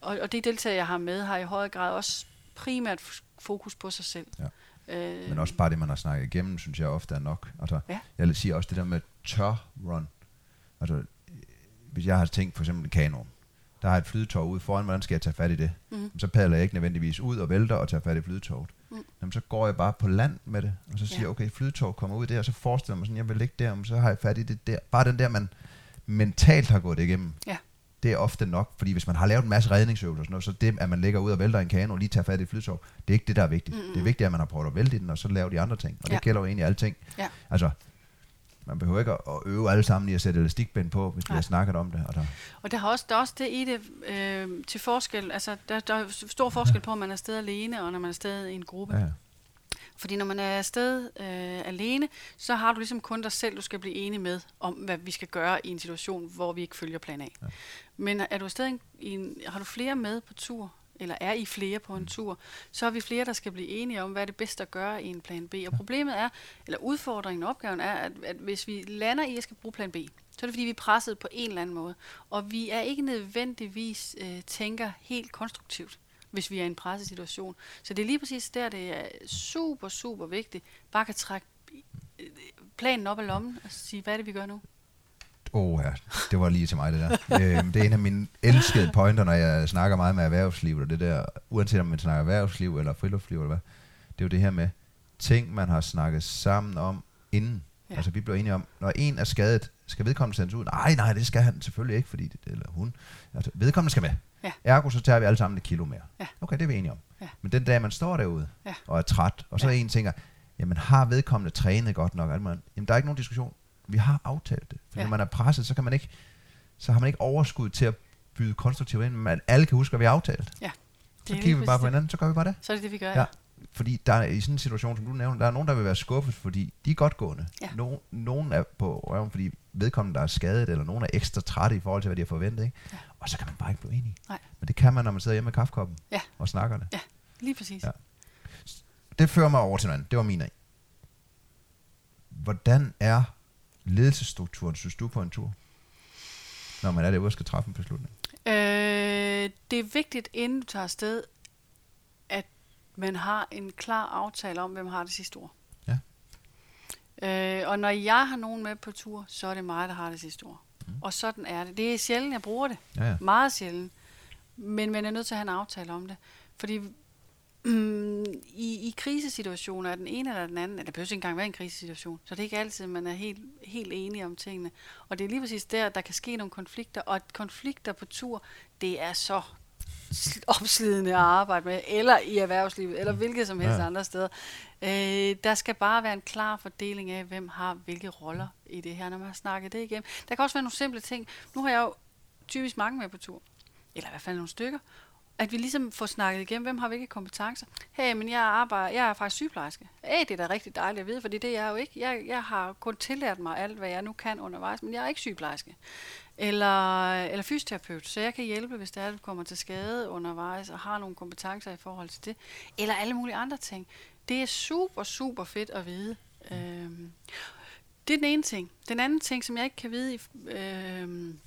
Og, og det deltager, jeg har med, har i høj grad også primært fokus på sig selv. Ja. Øh, Men også bare det, man har snakket igennem, synes jeg ofte er nok. Altså, Ja. Jeg vil sige også det der med tør run. Altså, hvis jeg har tænkt for eksempel en kano, der har et flydetog ude foran, hvordan skal jeg tage fat i det? Mhm. Så padler jeg ikke nødvendigvis ud og vælter og tager fat i flydetoget. Mm. Jamen, så går jeg bare på land med det, og så siger Ja. jeg, okay, flydetog kommer ud der, og så forestiller jeg mig sådan, jeg vil ligge der, og så har jeg fat i det der. Bare den der, man mentalt har gået det igennem. Ja. Det er ofte nok, fordi hvis man har lavet en masse redningsøvelser og sådan noget, så det, at man ligger ud og vælter en kano og lige tager fat i et flytog, det er ikke det, der er vigtigt. Mm-mm. Det er vigtigt, at man har prøvet at vælte den, og så lave de andre ting. Og Ja. det gælder jo egentlig alle ting. Ja. Altså, man behøver ikke at øve alle sammen i at sætte elastikbind på, hvis vi Nej. har snakket om det. Og der, Og der, har også, der er også det i det øh, til forskel. Altså, der, der er stor forskel på, om man er afsted alene, og når man er afsted i en gruppe. ja, Fordi når man er afsted øh, alene, så har du ligesom kun dig selv, du skal blive enig med, om hvad vi skal gøre i en situation, hvor vi ikke følger plan A. Ja. Men er du afsted i en, har du flere med på tur, eller er I flere på en Mm. tur, så er vi flere, der skal blive enige om, hvad er det bedste at gøre i en plan B. Og problemet er, eller udfordringen og opgaven er, at, at hvis vi lander i at skal bruge plan B, så er det fordi, vi er presset på en eller anden måde. Og vi er ikke nødvendigvis øh, tænker helt konstruktivt hvis vi er i en presset situation. Så det er lige præcis der, det er super, super vigtigt. Bare kan trække øh, planen op af lommen og sige, hvad er det, vi gør nu? Åh ja, det var lige til mig det der. øhm, det er en af mine elskede pointer, når jeg snakker meget med erhvervsliv, og det der, uanset om man snakker erhvervsliv eller friluftsliv eller hvad, det er jo det her med ting, man har snakket sammen om inden. Ja. Altså vi blev enige om, når en er skadet, skal vedkommende sendes ud? Nej, nej, det skal han selvfølgelig ikke, fordi det, eller hun. Altså, vedkommende skal med. Ja. Ergo, så tager vi alle sammen et kilo mere. Ja. Okay, det er vi enige om. Ja. Men den dag, man står derude Ja. og er træt, og så Ja. en tænker, jamen har vedkommende trænet godt nok? Jamen, der er ikke nogen diskussion. Vi har aftalt det. For Ja. når man er presset, så kan man ikke, så har man ikke overskud til at byde konstruktivt ind, men alle kan huske, hvad vi har aftalt. Ja. Så er lige kigger vi bare på det. hinanden, så gør vi bare det. Så er det det, vi gør. Ja. Fordi der er, i sådan en situation, som du nævner, der er nogen, der vil være skuffet, fordi de er godt gående. Ja. No, nogen er på røven, fordi vedkommende, der er skadet, eller nogen er ekstra trætte i forhold til, hvad de har forventet. Ikke? Ja. Og så kan man bare ikke blive enige. Nej. Men det kan man, når man sidder hjemme med kaffekoppen Ja. og snakker det. Lige præcis. Ja. Det fører mig over til noget andet. Det var min af. Hvordan er ledelsesstrukturen, synes du, på en tur? Når man er derude og skal træffe en beslutning. Øh, det er vigtigt, inden du tager afsted, at man har en klar aftale om, hvem har det sidste ord. Ja. Øh, og når jeg har nogen med på tur, så er det mig, der har det sidste ord. Mm. Og sådan er det. Det er sjældent, jeg bruger det. Ja, ja. Meget sjældent. Men man er nødt til at have en aftale om det. Fordi mm, i, i krisesituationer er den ene eller den anden, eller det behøver ikke engang være en krisesituation, så det er ikke altid, man er helt, helt enige om tingene. Og det er lige præcis der, der kan ske nogle konflikter, og konflikter på tur, det er så opslidende at arbejde med, eller i erhvervslivet, eller hvilket som helst Ja. ja. andre steder. Øh, der skal bare være en klar fordeling af, hvem har hvilke roller i det her, når man har snakket det igennem. Der kan også være nogle simple ting. Nu har jeg jo typisk mange med på tur, eller i hvert fald nogle stykker, at vi ligesom får snakket igennem, hvem har hvilke kompetencer. Hey, men jeg arbejder, jeg er faktisk sygeplejerske. Hey, det er da rigtig dejligt at vide, for det er jeg jo ikke. Jeg, jeg har kun tillært mig alt, hvad jeg nu kan undervejs, men jeg er ikke sygeplejerske. Eller, eller fysioterapeut, så jeg kan hjælpe, hvis det er, at du kommer til skade undervejs, og har nogle kompetencer i forhold til det. Eller alle mulige andre ting. Det er super, super fedt at vide. Øhm, det er den ene ting. Den anden ting, som jeg ikke kan vide, øhm,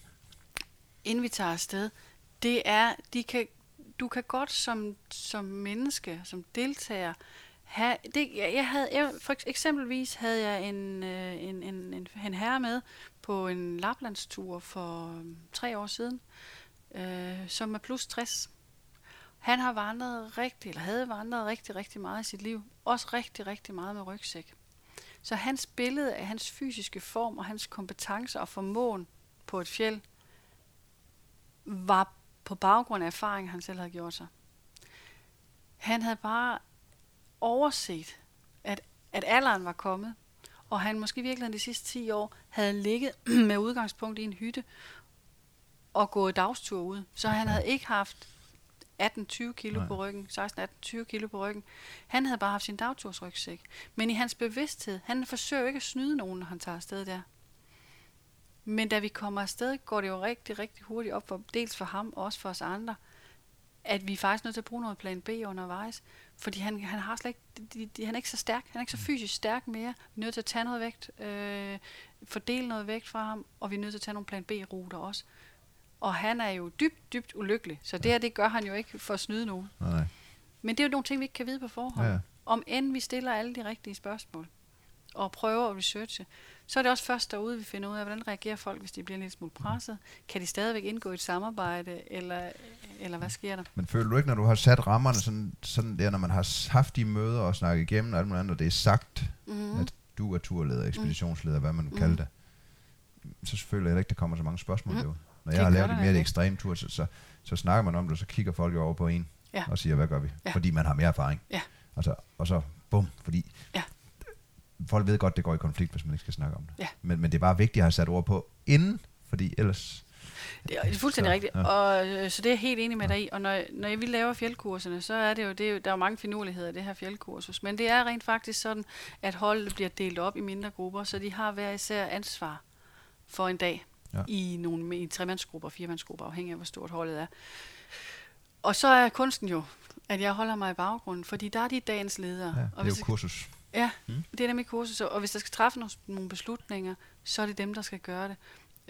inden vi tager afsted, det er, de kan, du kan godt som, som menneske, som deltager, have, det, jeg jeg havde, jeg, for eksempelvis havde jeg en, øh, en, en, en, en herre med på en Laplandstur for øhm, tre år siden, øh, som er plus 60. Han har vandret rigtig, eller havde vandret rigtig, rigtig meget i sit liv. Også rigtig, rigtig meget med rygsæk. Så hans billede af hans fysiske form og hans kompetencer og formåen på et fjeld var på baggrund af erfaring, han selv havde gjort sig. Han havde bare overset, at, at alderen var kommet, og han måske virkelig de sidste 10 år havde ligget med udgangspunkt i en hytte og gået dagstur ud. Så han havde ikke haft 18-20 kilo Nej. på ryggen, 16-18-20 kilo på ryggen. Han havde bare haft sin dagtursrygsæk. Men i hans bevidsthed, han forsøger ikke at snyde nogen, når han tager afsted der. Men da vi kommer afsted, går det jo rigtig, rigtig hurtigt op for dels for ham og også for os andre, at vi er faktisk nødt til at bruge noget plan B undervejs. Fordi han, han, har slet ikke, de, de, han er ikke så stærk. Han er ikke så fysisk stærk mere. Vi er nødt til at tage noget vægt, øh, fordele noget vægt fra ham, og vi er nødt til at tage nogle plan B-ruter også. Og han er jo dybt, dybt ulykkelig. Så det her, det gør han jo ikke for at snyde nogen. Nej, nej. Men det er jo nogle ting, vi ikke kan vide på forhånd. Ja. Om end vi stiller alle de rigtige spørgsmål og prøver at researche, så er det også først derude, vi finder ud af, hvordan reagerer folk, hvis de bliver lille smule presset. Kan de stadigvæk indgå i et samarbejde, eller, eller hvad sker der? Men føler du ikke, når du har sat rammerne sådan, sådan der, når man har haft de møder og snakket igennem og alt muligt andet, og det er sagt, Mm-hmm. at du er turleder, ekspeditionsleder, hvad man nu kalder det, så føler jeg ikke, der kommer så mange spørgsmål Mm. mm. Når Det jeg har gør lavet et mere ikke. ekstrem tur, så, så, så snakker man om det, og så kigger folk jo over på en Ja. og siger, hvad gør vi? Ja. Fordi man har mere erfaring. Ja. Altså, og så bum, fordi Ja. Folk ved godt, det går i konflikt, hvis man ikke skal snakke om det. Ja. Men, men det er bare vigtigt at have sat ord på inden, fordi ellers... Det er, fuldstændig Så, rigtigt, ja. og, øh, så det er jeg helt enig med dig i. Og når, når vi laver fjeldkurserne, så er det jo, det er jo, der er jo mange finurligheder i det her fjeldkursus, men det er rent faktisk sådan, at holdet bliver delt op i mindre grupper, så de har hver især ansvar for en dag Ja. i nogle i tremandsgrupper, firemandsgrupper, afhængig af hvor stort holdet er. Og så er kunsten jo, at jeg holder mig i baggrunden, fordi der er de dagens ledere. Ja, og det er hvis jo kursus. Ja, Mm. mm. det er nemlig kursus, og hvis der skal træffes nogle, beslutninger, så er det dem, der skal gøre det.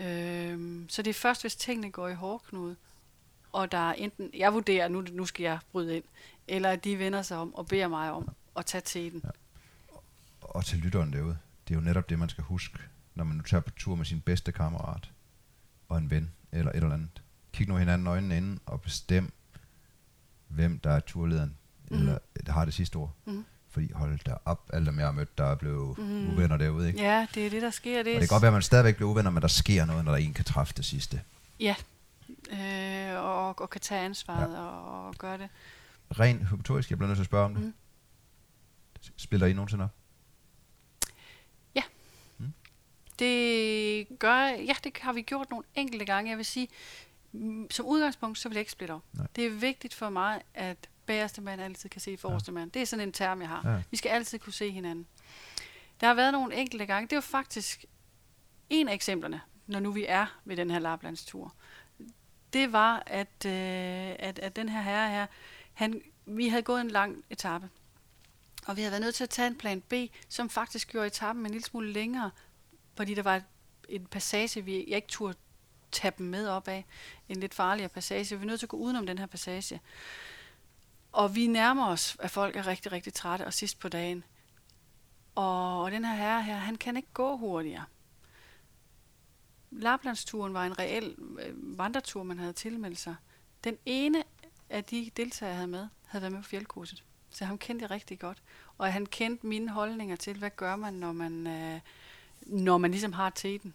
Øhm, så det er først, hvis tingene går i hårdknude, og der er enten, jeg vurderer, nu, nu skal jeg bryde ind, eller at de vender sig om og beder mig om at tage teten. Og til lytteren derude, det er jo netop det, man skal huske, når man nu tager på tur med sin bedste kammerat og en ven eller et eller andet. Kig nu hinanden i øjnene inden og bestem, hvem der er turlederen, Mhm. eller der har det sidste ord. Mhm. Fordi hold da op, alle dem jeg har mødt, der er blevet Mhm. uvenner derude, ikke? Ja, det er det, der sker. Det Og det kan godt være, at man stadigvæk bliver uvenner, men der sker noget, når der en kan træffe det sidste. Ja, øh, og, og kan tage ansvaret ja. og, og gøre det. Rent hypotetisk, jeg bliver nødt til at spørge om det. Mhm. Spiller I nogensinde op? Det gør, ja, det har vi gjort nogle enkelte gange. Jeg vil sige, mm, som udgangspunkt, så vil jeg ikke splitte op. Nej. Det er vigtigt for mig, at bagerste mand altid kan se forreste mand. Det er sådan en term, jeg har. Ja. Vi skal altid kunne se hinanden. Der har været nogle enkelte gange. Det jo faktisk en af eksemplerne, når nu vi er ved den her Laplandstur. Det var, at, øh, at, at den her herre her, han, vi havde gået en lang etape. Og vi havde været nødt til at tage en plan B, som faktisk gjorde etappen en lille smule længere, fordi der var en passage, vi, jeg ikke turde tage dem med op af. En lidt farligere passage. Vi var nødt til at gå udenom den her passage. Og vi nærmer os, at folk er rigtig, rigtig trætte, og sidst på dagen. Og, og den her herre her, han kan ikke gå hurtigere. Laplandsturen var en reel øh, vandretur, man havde tilmeldt sig. Den ene af de deltagere, jeg havde med, havde været med på fjeldkurset. Så ham kendte jeg rigtig godt. Og han kendte mine holdninger til, hvad gør man, når man, øh, når man ligesom har teten.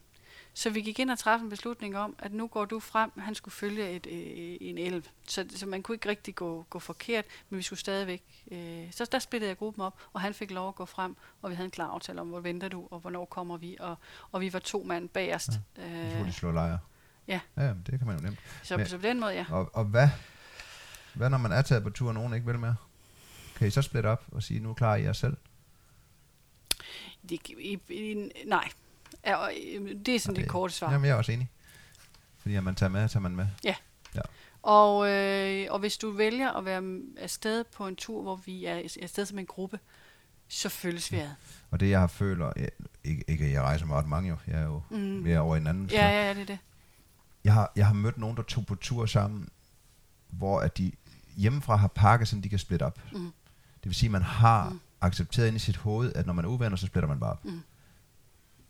Så vi gik ind og træffede en beslutning om, at nu går du frem, han skulle følge et, øh, en elv. Så, så man kunne ikke rigtig gå, gå forkert, men vi skulle stadigvæk... Øh, så der splittede jeg gruppen op, og han fik lov at gå frem, og vi havde en klar aftale om, hvor venter du, og hvornår kommer vi, og, og vi var to mand bagerst. Ja. Skulle de slå lejre. ja. Ja, det kan man jo nemt. Så, Men- så på den måde, ja. Og, og hvad, hvad når man er taget på tur, og nogen ikke vil mere? Kan I så splitte op og sige, nu klarer I jer selv? Det, i, i, nej, Ja, og, øh, det er sådan det korte svar. Jamen, jeg er også enig. Fordi at man tager med, tager man med. Og, øh, og hvis du vælger at være afsted på en tur, hvor vi er afsted som en gruppe, så følges vi ad. Og det, jeg har føler, jeg, ikke, ikke at jeg rejser meget mange jo, jeg er jo Mm. mere over en anden. Ja, ja, ja, det er det. Jeg har, jeg har mødt nogen, der tog på tur sammen, hvor at de hjemmefra har pakket, så de kan splitte op. Mm. Det vil sige, at man har Mm. mm. accepteret ind i sit hoved, at når man er uvenner, så splitter man bare op. Mm.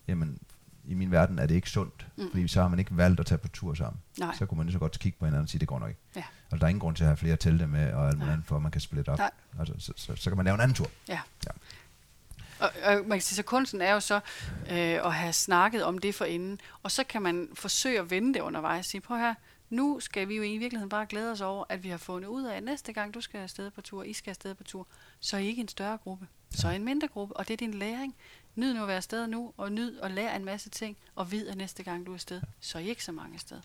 Jamen, i min verden er det ikke sundt, Mm. fordi så har man ikke valgt at tage på tur sammen. Nej. Så kunne man lige så godt kigge på hinanden og sige, det går nok ikke. Ja. Og der er ingen grund til at have flere telte med, og alt muligt andet, for at man kan splitte op. Nej. Altså, så, så, så, kan man lave en anden tur. Ja. Ja. Og, og man kan sige, så kunsten er jo så øh, at have snakket om det for inden, og så kan man forsøge at vende det undervejs. Sige, prøv her, nu skal vi jo i virkeligheden bare glæde os over, at vi har fundet ud af, at næste gang du skal afsted på tur, I skal afsted på tur, så er I ikke en større gruppe, så er I en mindre gruppe, og det er din læring. Nyd nu at være afsted nu, og nyd og lære en masse ting, og vid, at næste gang du er afsted, så er I ikke så mange afsted.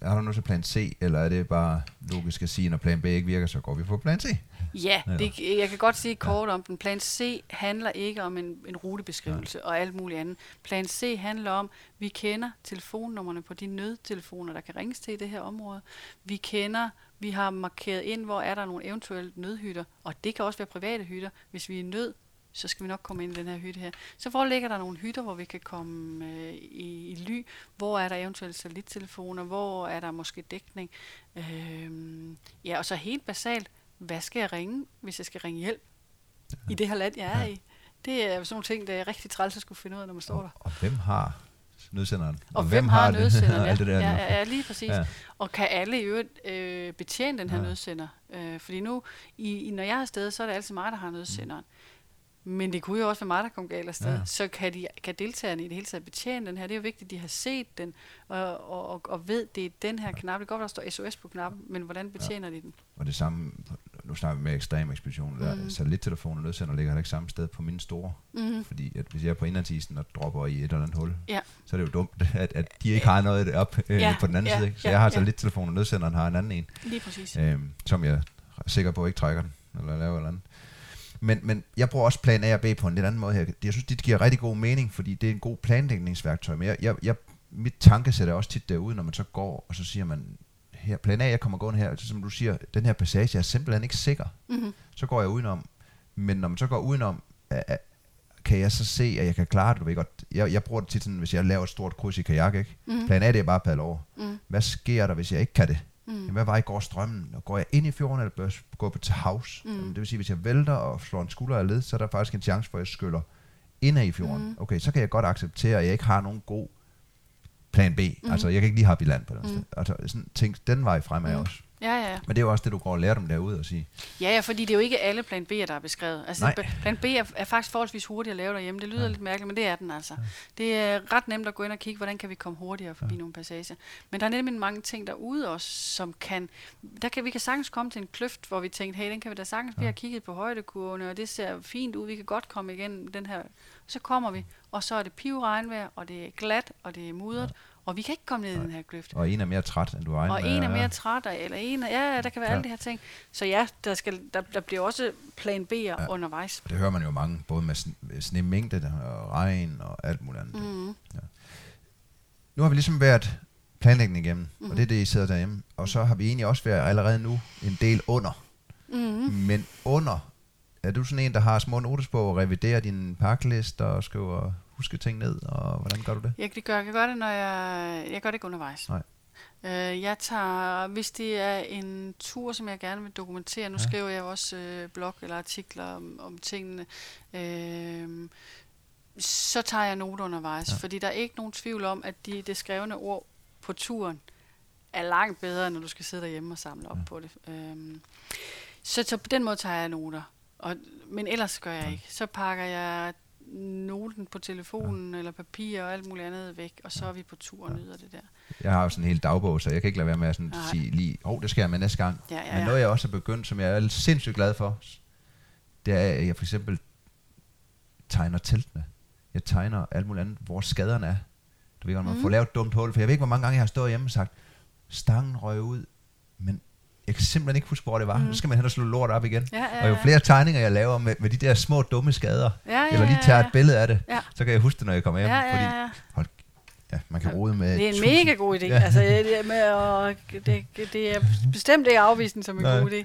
Er der nu så plan C, eller er det bare logisk at sige, når plan B ikke virker, så går vi på plan C? Ja, Eller? det, jeg kan godt sige kort om den. Plan C handler ikke om en, en rutebeskrivelse og alt muligt andet. Plan C handler om, vi kender telefonnummerne på de nødtelefoner, der kan ringes til i det her område. Vi kender, vi har markeret ind, hvor er der nogle eventuelle nødhytter, og det kan også være private hytter. Hvis vi er i nød, så skal vi nok komme ind i den her hytte her. Så hvor ligger der nogle hytter, hvor vi kan komme øh, i, i ly? Hvor er der eventuelt satellittelefoner? Hvor er der måske dækning? Øh, ja, og så helt basalt, hvad skal jeg ringe, hvis jeg skal ringe hjælp i det her land, jeg er ja. i? Det er sådan nogle ting, der er rigtig træls at skulle finde ud af, når man står og, der. Og hvem har nødsenderen? Og, og hvem, hvem har, har nødsenderen? Ja. alt det der ja, ja, ja, lige præcis. Ja. Og kan alle i øvrigt øh, betjene den her ja. nødsender? Øh, fordi nu, i, i, når jeg er afsted, så er det altid mig, der har nødsenderen. Mm. Men det kunne jo også være mig, der kom galt afsted. Ja. Så kan, de, kan deltagerne i det hele taget betjene den her. Det er jo vigtigt, at de har set den, og, og, og ved, det er den her knap. Det kan godt være, der står SOS på knappen, men hvordan betjener ja. de den? Og det samme, nu snakker vi med ekstrem ekspedition, der mm. satellittelefoner og nødsender ligger heller ikke samme sted på mine store. Mm. Fordi at hvis jeg er på indlandsisen og dropper i et eller andet hul, ja. så er det jo dumt, at, at de ikke har noget op øh, ja. på den anden ja. side. Ikke? Så ja. jeg har satellittelefoner, og nødsenderen har en anden en. Lige præcis. Øh, som jeg er sikker på ikke trækker den, eller laver eller andet. Men, men jeg bruger også plan A og B på en lidt anden måde her. Jeg synes, det giver rigtig god mening, fordi det er en god planlægningsværktøj. Men jeg, jeg, jeg, mit tankesæt er også tit derude, når man så går, og så siger man, her, plan A, jeg kommer gående her, så som du siger, den her passage er simpelthen ikke sikker. Mm-hmm. Så går jeg udenom. Men når man så går udenom, kan jeg så se, at jeg kan klare det. Du ved godt, jeg, jeg bruger det tit sådan, hvis jeg laver et stort kryds i kajak, ikke? Mm. Plan A, det er bare at padle over. Mm. Hvad sker der, hvis jeg ikke kan det? Mm. Jamen, hvad var i går strømmen? Og går jeg ind i fjorden, eller bør jeg gå på til havs? Mm. Jamen, det vil sige, hvis jeg vælter og slår en skulder af led, så er der faktisk en chance for, at jeg skyller ind i fjorden. Mm. Okay, så kan jeg godt acceptere, at jeg ikke har nogen god plan B. Mm. Altså, jeg kan ikke lige have i land på den mm. sted. Altså, sådan, tænk den vej fremad mm. også. Ja, ja. Men det er jo også det, du går og lærer dem derude at sige. Ja, ja, fordi det er jo ikke alle plan B'er, der er beskrevet. Altså, Nej. plan B er, er faktisk forholdsvis hurtigt at lave derhjemme. Det lyder ja. lidt mærkeligt, men det er den altså. Ja. Det er ret nemt at gå ind og kigge, hvordan kan vi komme hurtigere forbi ja. nogle passager. Men der er nemlig mange ting derude også, som kan... Der kan vi kan sagtens komme til en kløft, hvor vi tænkte, hey, den kan vi da sagtens... Ja. Vi har kigget på højdekurvene, og det ser fint ud. Vi kan godt komme igen den her... Så kommer vi, og så er det pivregnvejr, og det er glat, og det er mudret, ja og vi kan ikke komme ned i den her kløft. Og en er mere træt, end du regner Og en er mere træt, eller en er, ja, der kan være ja. alle de her ting. Så ja, der, skal, der, der bliver også plan B'er ja. undervejs. Det hører man jo mange, både med snemængde og regn og alt muligt andet. Mm. Ja. Nu har vi ligesom været planlægning igennem, mm. og det er det, I sidder derhjemme. Og så har vi egentlig også været allerede nu en del under. Mm. Men under, er du sådan en, der har små notesbog og reviderer din pakkelister og skriver huske ting ned, og hvordan gør du det? Jeg, det gør, jeg gøre det, når jeg... Jeg gør det ikke undervejs. Nej. Øh, jeg tager, hvis det er en tur, som jeg gerne vil dokumentere, nu ja. skriver jeg også øh, blog eller artikler om, om tingene, øh, så tager jeg noter undervejs, ja. fordi der er ikke nogen tvivl om, at de, det skrevne ord på turen er langt bedre, når du skal sidde derhjemme og samle op ja. på det. Øh, så, så på den måde tager jeg noter. Og, men ellers gør jeg ja. ikke. Så pakker jeg noten på telefonen ja. eller papir og alt muligt andet væk, og så er vi på tur og nyder det der. Jeg har jo sådan en hel dagbog, så jeg kan ikke lade være med at sådan sige lige, åh, oh, det skal jeg med næste gang. Ja, ja, ja. Men noget jeg også har begyndt, som jeg er sindssygt glad for, det er, at jeg for eksempel tegner teltene. Jeg tegner alt muligt andet, hvor skaderne er. Du ved godt, man mm. får lavet et dumt hul, for jeg ved ikke, hvor mange gange jeg har stået hjemme og sagt, stangen røg ud, men jeg kan simpelthen ikke huske, hvor det var. Mm. Nu skal man hen og slå lort op igen. Ja, ja, ja. Og jo flere tegninger, jeg laver med, med de der små dumme skader, ja, ja, eller lige tager et billede af det, ja. så kan jeg huske det, når jeg kommer hjem. Ja, ja, ja. Fordi, hold, ja, man kan rode med... Det er en tusind. mega god idé. Ja. Altså, det, er med, og det, det er bestemt ikke afvisen som en Nej. god idé.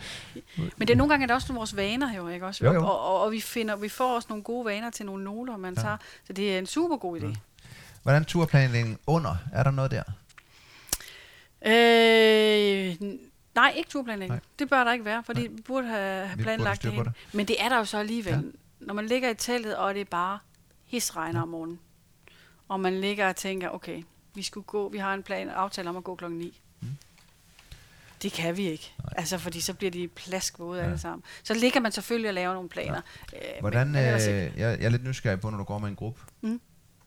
Men det er nogle gange er det også vores vaner jo, ikke også? Jo, jo. Og, og, og, vi, finder, vi får også nogle gode vaner til nogle noter, man ja. tager. Så det er en super god idé. Ja. Hvordan turplanlægning under? Er der noget der? Øh, Nej, ikke turplanlægning. Nej. Det bør der ikke være, fordi Nej. vi burde have, have planlagt det, det. Men det er der jo så alligevel. Ja. Når man ligger i teltet, og det er bare hisregner ja. om morgenen, og man ligger og tænker, okay, vi skulle gå, vi har en plan, aftale om at gå klokken 9. Mm. Det kan vi ikke. Nej. Altså, fordi så bliver de plaskvåde ja. alle sammen. Så ligger man selvfølgelig og laver nogle planer. Ja. Øh, Hvordan, men øh, jeg, jeg er lidt nysgerrig på, når du går med en gruppe. Mm.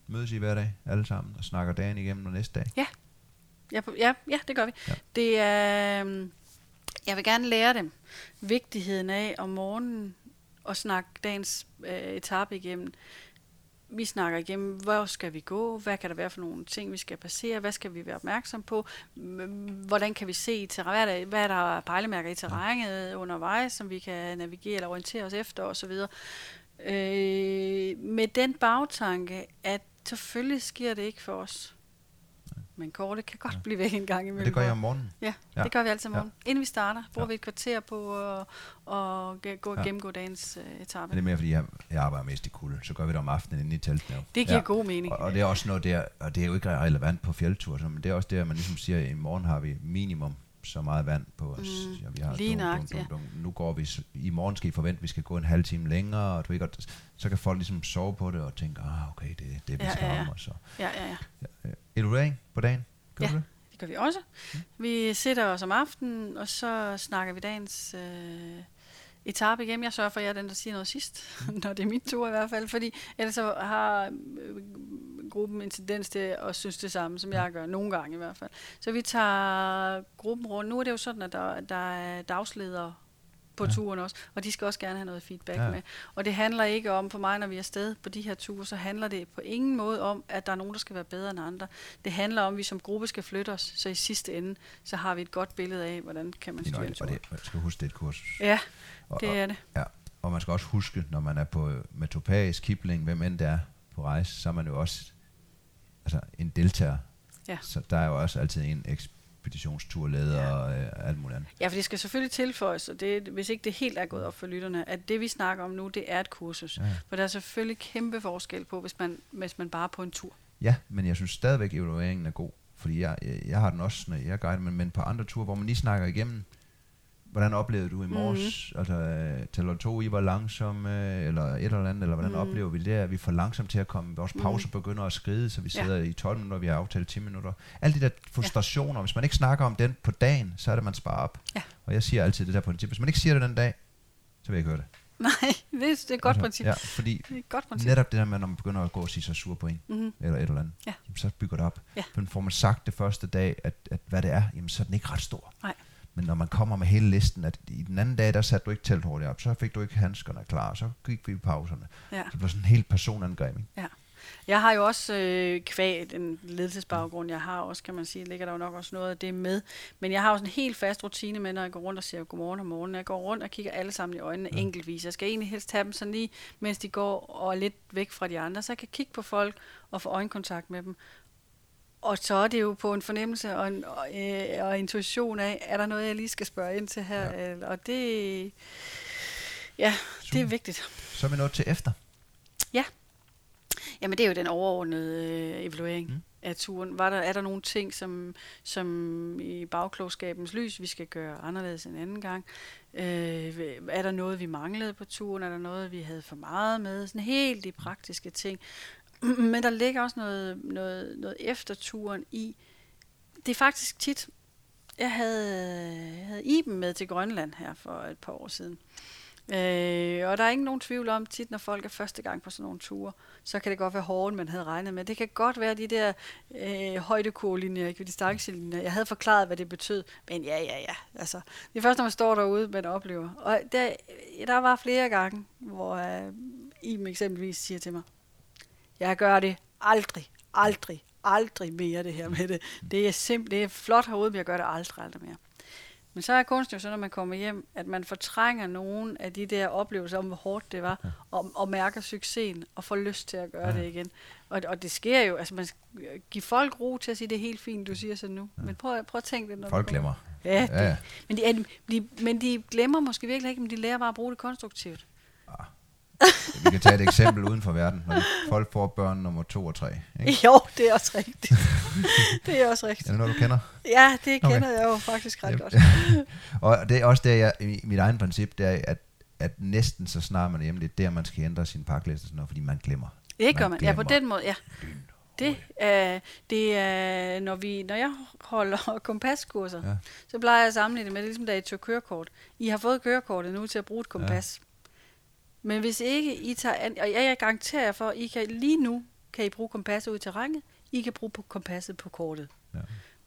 Mødes I hver dag, alle sammen, og snakker dagen igennem og næste dag? Ja. Ja, ja, ja det gør vi. Ja. Det er, øhm, jeg vil gerne lære dem vigtigheden af om morgenen at snakke dagens øh, etape igennem. Vi snakker igennem, hvor skal vi gå, hvad kan der være for nogle ting, vi skal passere, hvad skal vi være opmærksom på, hvordan kan vi se, i terræn, hvad, er der, hvad er der pejlemærker i terrænet undervejs, som vi kan navigere eller orientere os efter osv. Øh, med den bagtanke, at selvfølgelig sker det ikke for os Men kortet kan godt ja. blive væk en gang imellem. Men det gør jeg om morgenen. Ja, Ja. ja, det gør vi altid om Ja. morgenen. Inden vi starter, bruger Ja. vi et kvarter på at, at ge- gå Ja. gennemgå dagens uh, etape. Men det er mere, fordi jeg, jeg arbejder mest i kulde. Så gør vi det om aftenen inde i teltene. jo. Det giver god mening. Og, og det er også noget der, og det er jo ikke relevant på fjeldtur, så- men det er også det, at man ligesom siger, at i morgen har vi minimum så meget vand på os. Mm, ja, vi har lige dum, dum, dum, dum. Nu går vi, i morgen skal I forvente, at vi skal gå en halv time længere, og du ikke, så kan folk ligesom sove på det og tænke, ah, okay, det er det, vi Ja, skal ja, ja. så. Ja, ja, ja. Evaluering på dagen, gør Ja. du det? Det gør vi også. Mm. Vi sætter os om aftenen, og så snakker vi dagens øh, etape igennem. Jeg sørger for, at jeg er den, der siger noget sidst, når det er min tur i hvert fald, fordi ellers så har øh, gruppen en tendens til at synes det samme, som jeg gør, nogle gange i hvert fald. Så vi tager gruppen rundt. Nu er det jo sådan, at der, der er dagsledere på Ja. turen også, og de skal også gerne have noget feedback Ja. med. Og det handler ikke om, for mig når vi er afsted på de her ture, så handler det på ingen måde om, at der er nogen, der skal være bedre end andre. Det handler om, at vi som gruppe skal flytte os, så i sidste ende, så har vi et godt billede af, hvordan kan man styre en nøjagtigt. Og tur. det, man skal huske, det et kursus. Ja, Og, det er det. Ja, og man skal også huske, når man er på med Topaz, Kipling, hvem end det er på rejse, så er man jo også altså, en deltager. Ja. Så der er jo også altid en ekspeditionsturleder Ja. og øh, alt muligt andet. Ja, for det skal selvfølgelig tilføjes, og det, hvis ikke det helt er gået op for lytterne, at det vi snakker om nu, det er et kursus. Ja. For der er selvfølgelig kæmpe forskel på, hvis man, hvis man bare er på en tur. ja, men jeg synes stadigvæk, at evalueringen er god. Fordi jeg, jeg, jeg har den også, når jeg guider, men, men på andre ture, hvor man lige snakker igennem, hvordan oplevede du i morges? Mm. Altså, tæller to, I var langsomme, eller et eller andet, eller hvordan mm. Mhm. oplever vi det? Er vi for langsomt til at komme? Vores Mhm. pauser begynder at skride, så vi Ja. sidder i 12 minutter, vi har aftalt 10 minutter. Alle de der frustrationer, hvis man ikke snakker om den på dagen, så er det, man sparer op. Ja. Og jeg siger altid det der princip. Hvis man ikke siger det den dag, så vil jeg ikke høre det. Nej, det, er- det er et godt altså, princip. Ja, fordi Det er et godt princip. netop det der med, når man begynder at gå og sige sig sur på en, Mm-hmm. eller et eller andet, Ja. jamen, så bygger det op. Ja. Men får man sagt det første dag, at, at hvad det er, jamen, så er den ikke ret stor. Nej. Men når man kommer med hele listen, at i den anden dag, der satte du ikke telthårdt op, så fik du ikke handskerne klar, så gik vi i pauserne. Ja. Så det blev sådan en helt personangrebning. Jeg har jo også øh, kvæg den ledelsesbaggrund, jeg har også, kan man sige, ligger der jo nok også noget af det med. Men jeg har også en helt fast rutine med, når jeg går rundt og siger godmorgen om morgenen. Jeg går rundt og kigger alle sammen i øjnene Ja. ja. enkeltvis. Jeg skal egentlig helst have dem sådan lige, mens de går og er lidt væk fra de andre, så jeg kan kigge på folk og få øjenkontakt med dem. Og så er det jo på en fornemmelse og en og, øh, og intuition af, er der noget, jeg lige skal spørge ind til her? Ja. Ja. Og det, ja, det er Super. vigtigt. Så er vi nået til efter. Jamen det er jo den overordnede øh, evaluering mm. af turen. Var der, er der nogle ting, som, som i bagklogskabens lys, vi skal gøre anderledes en anden gang? Øh, er der noget, vi manglede på turen? Er der noget, vi havde for meget med? Sådan helt de praktiske ting. Men der ligger også noget, noget, noget efter turen i. Det er faktisk tit, jeg havde, jeg havde Iben med til Grønland her for et par år siden. Øh, og der er ingen nogen tvivl om, tit når folk er første gang på sådan nogle ture, så kan det godt være hårdere, end man havde regnet med. Det kan godt være de der øh, højdekurlinjer, distancelinjer. Jeg havde forklaret, hvad det betød, men ja, ja, ja. Altså, det er først, når man står derude, man oplever. Og der, der var flere gange, hvor øh, Iben eksempelvis siger til mig, jeg gør det aldrig, aldrig, aldrig mere det her med det. Det er simpelt, det er flot herude, men jeg gør det aldrig, aldrig mere. Men så er kunsten jo så, når man kommer hjem, at man fortrænger nogle af de der oplevelser om, hvor hårdt det var, og, og mærker succesen, og får lyst til at gøre Ja. ja. det igen. Og, og det sker jo, altså man skal give folk ro til at sige, det er helt fint, du siger sådan nu. Ja. Men prøv, prøv at tænke det, når Folk glemmer. Ja, det, Ja, ja. Men, de, er, de, men de glemmer måske virkelig ikke, men de lærer bare at bruge det konstruktivt. Vi kan tage et eksempel uden for verden, når folk får børn nummer to og tre. Ikke? Jo, det er også rigtigt. det er også rigtigt. Er det noget, du kender? Ja, det Okay. kender jeg jo faktisk ret godt. Og det er også det, jeg, mit egen princip, det er, at, at næsten så snart man er hjemme, det er der, man skal ændre sin pakliste, fordi man glemmer. Det gør Man man. Ja, på glemmer den måde, ja. Det er, det er når, vi, når jeg holder kompaskurser, ja. så plejer jeg at sammenligne det med, det er ligesom da I tog kørekort. I har fået kørekortet nu til at bruge et kompas. Ja. Men hvis ikke I tager, an, og jeg garanterer jer for, I kan lige nu kan I bruge kompasset ud i terrænet, I kan bruge på kompasset på kortet. Ja.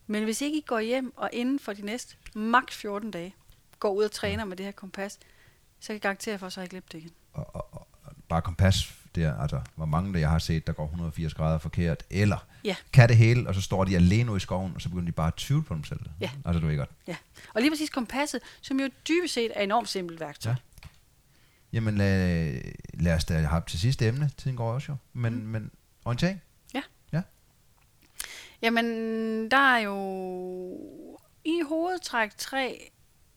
Men hvis ikke I går hjem og inden for de næste maks 14 dage, går ud og træner med det her kompas, så kan jeg garantere for, så har I glemt det igen. Og, og, og, bare kompas, det er, altså, hvor mange der jeg har set, der går 180 grader forkert, eller Ja. kan det hele, og så står de alene i skoven, og så begynder de bare at tvivle på dem selv. Ja. Altså, du ved godt. Ja. Og lige præcis kompasset, som jo dybest set er enormt simpelt værktøj. Ja. Jamen, lad, lad os da have til sidste emne. Tiden går også jo. Men, mm. men orientering? Jamen, der er jo i hovedtræk tre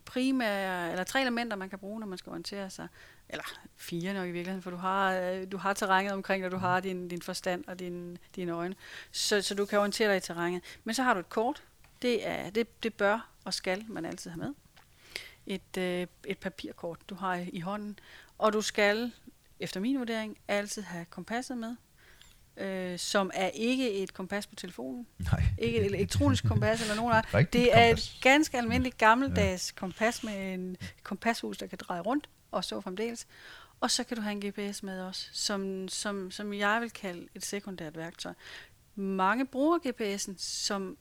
primære, eller tre elementer, man kan bruge, når man skal orientere sig. Eller fire nok i virkeligheden, for du har, øh, du har terrænet omkring dig, du har din, din forstand og din, dine øjne. Så, så du kan orientere dig i terrænet. Men så har du et kort. Det, er, det, det bør og skal man altid have med. Et, øh, et papirkort, du har i hånden. Og du skal, efter min vurdering, altid have kompasset med øh, som er ikke et kompas på telefonen. Nej. Ikke et elektronisk kompas eller nogen af. Rigtigt Det er kompas. et ganske almindeligt gammeldags ja. kompas med en kompashus, der kan dreje rundt, og så fremdeles. Og så kan du have en GPS med også, som, som, som jeg vil kalde et sekundært værktøj. Mange bruger GPS'en som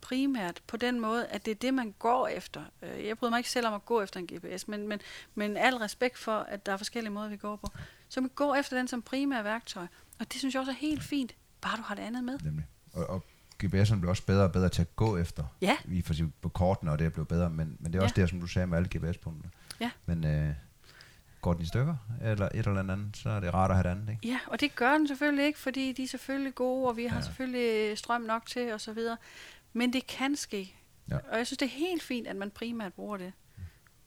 primært på den måde, at det er det, man går efter. Øh, Jeg bryder mig ikke selv om at gå efter en GPS, men, men, men al respekt for, at der er forskellige måder, vi går på. Så man går efter den som primær værktøj. Og det synes jeg også er helt fint, bare du har det andet med. Nemlig. Og, og GPS'erne bliver også bedre og bedre til at gå efter. Ja. Vi får sige på kortene, og det er blevet bedre, men, men det er også Ja. det, som du sagde med alle GPS-punktene. Ja. Men øh, går den i stykker, eller et eller andet, så er det rart at have det andet, ikke? Ja, og det gør den selvfølgelig ikke, fordi de er selvfølgelig gode, og vi har Ja. selvfølgelig strøm nok til og så videre. Men det kan ske. Ja. Og jeg synes, det er helt fint, at man primært bruger det.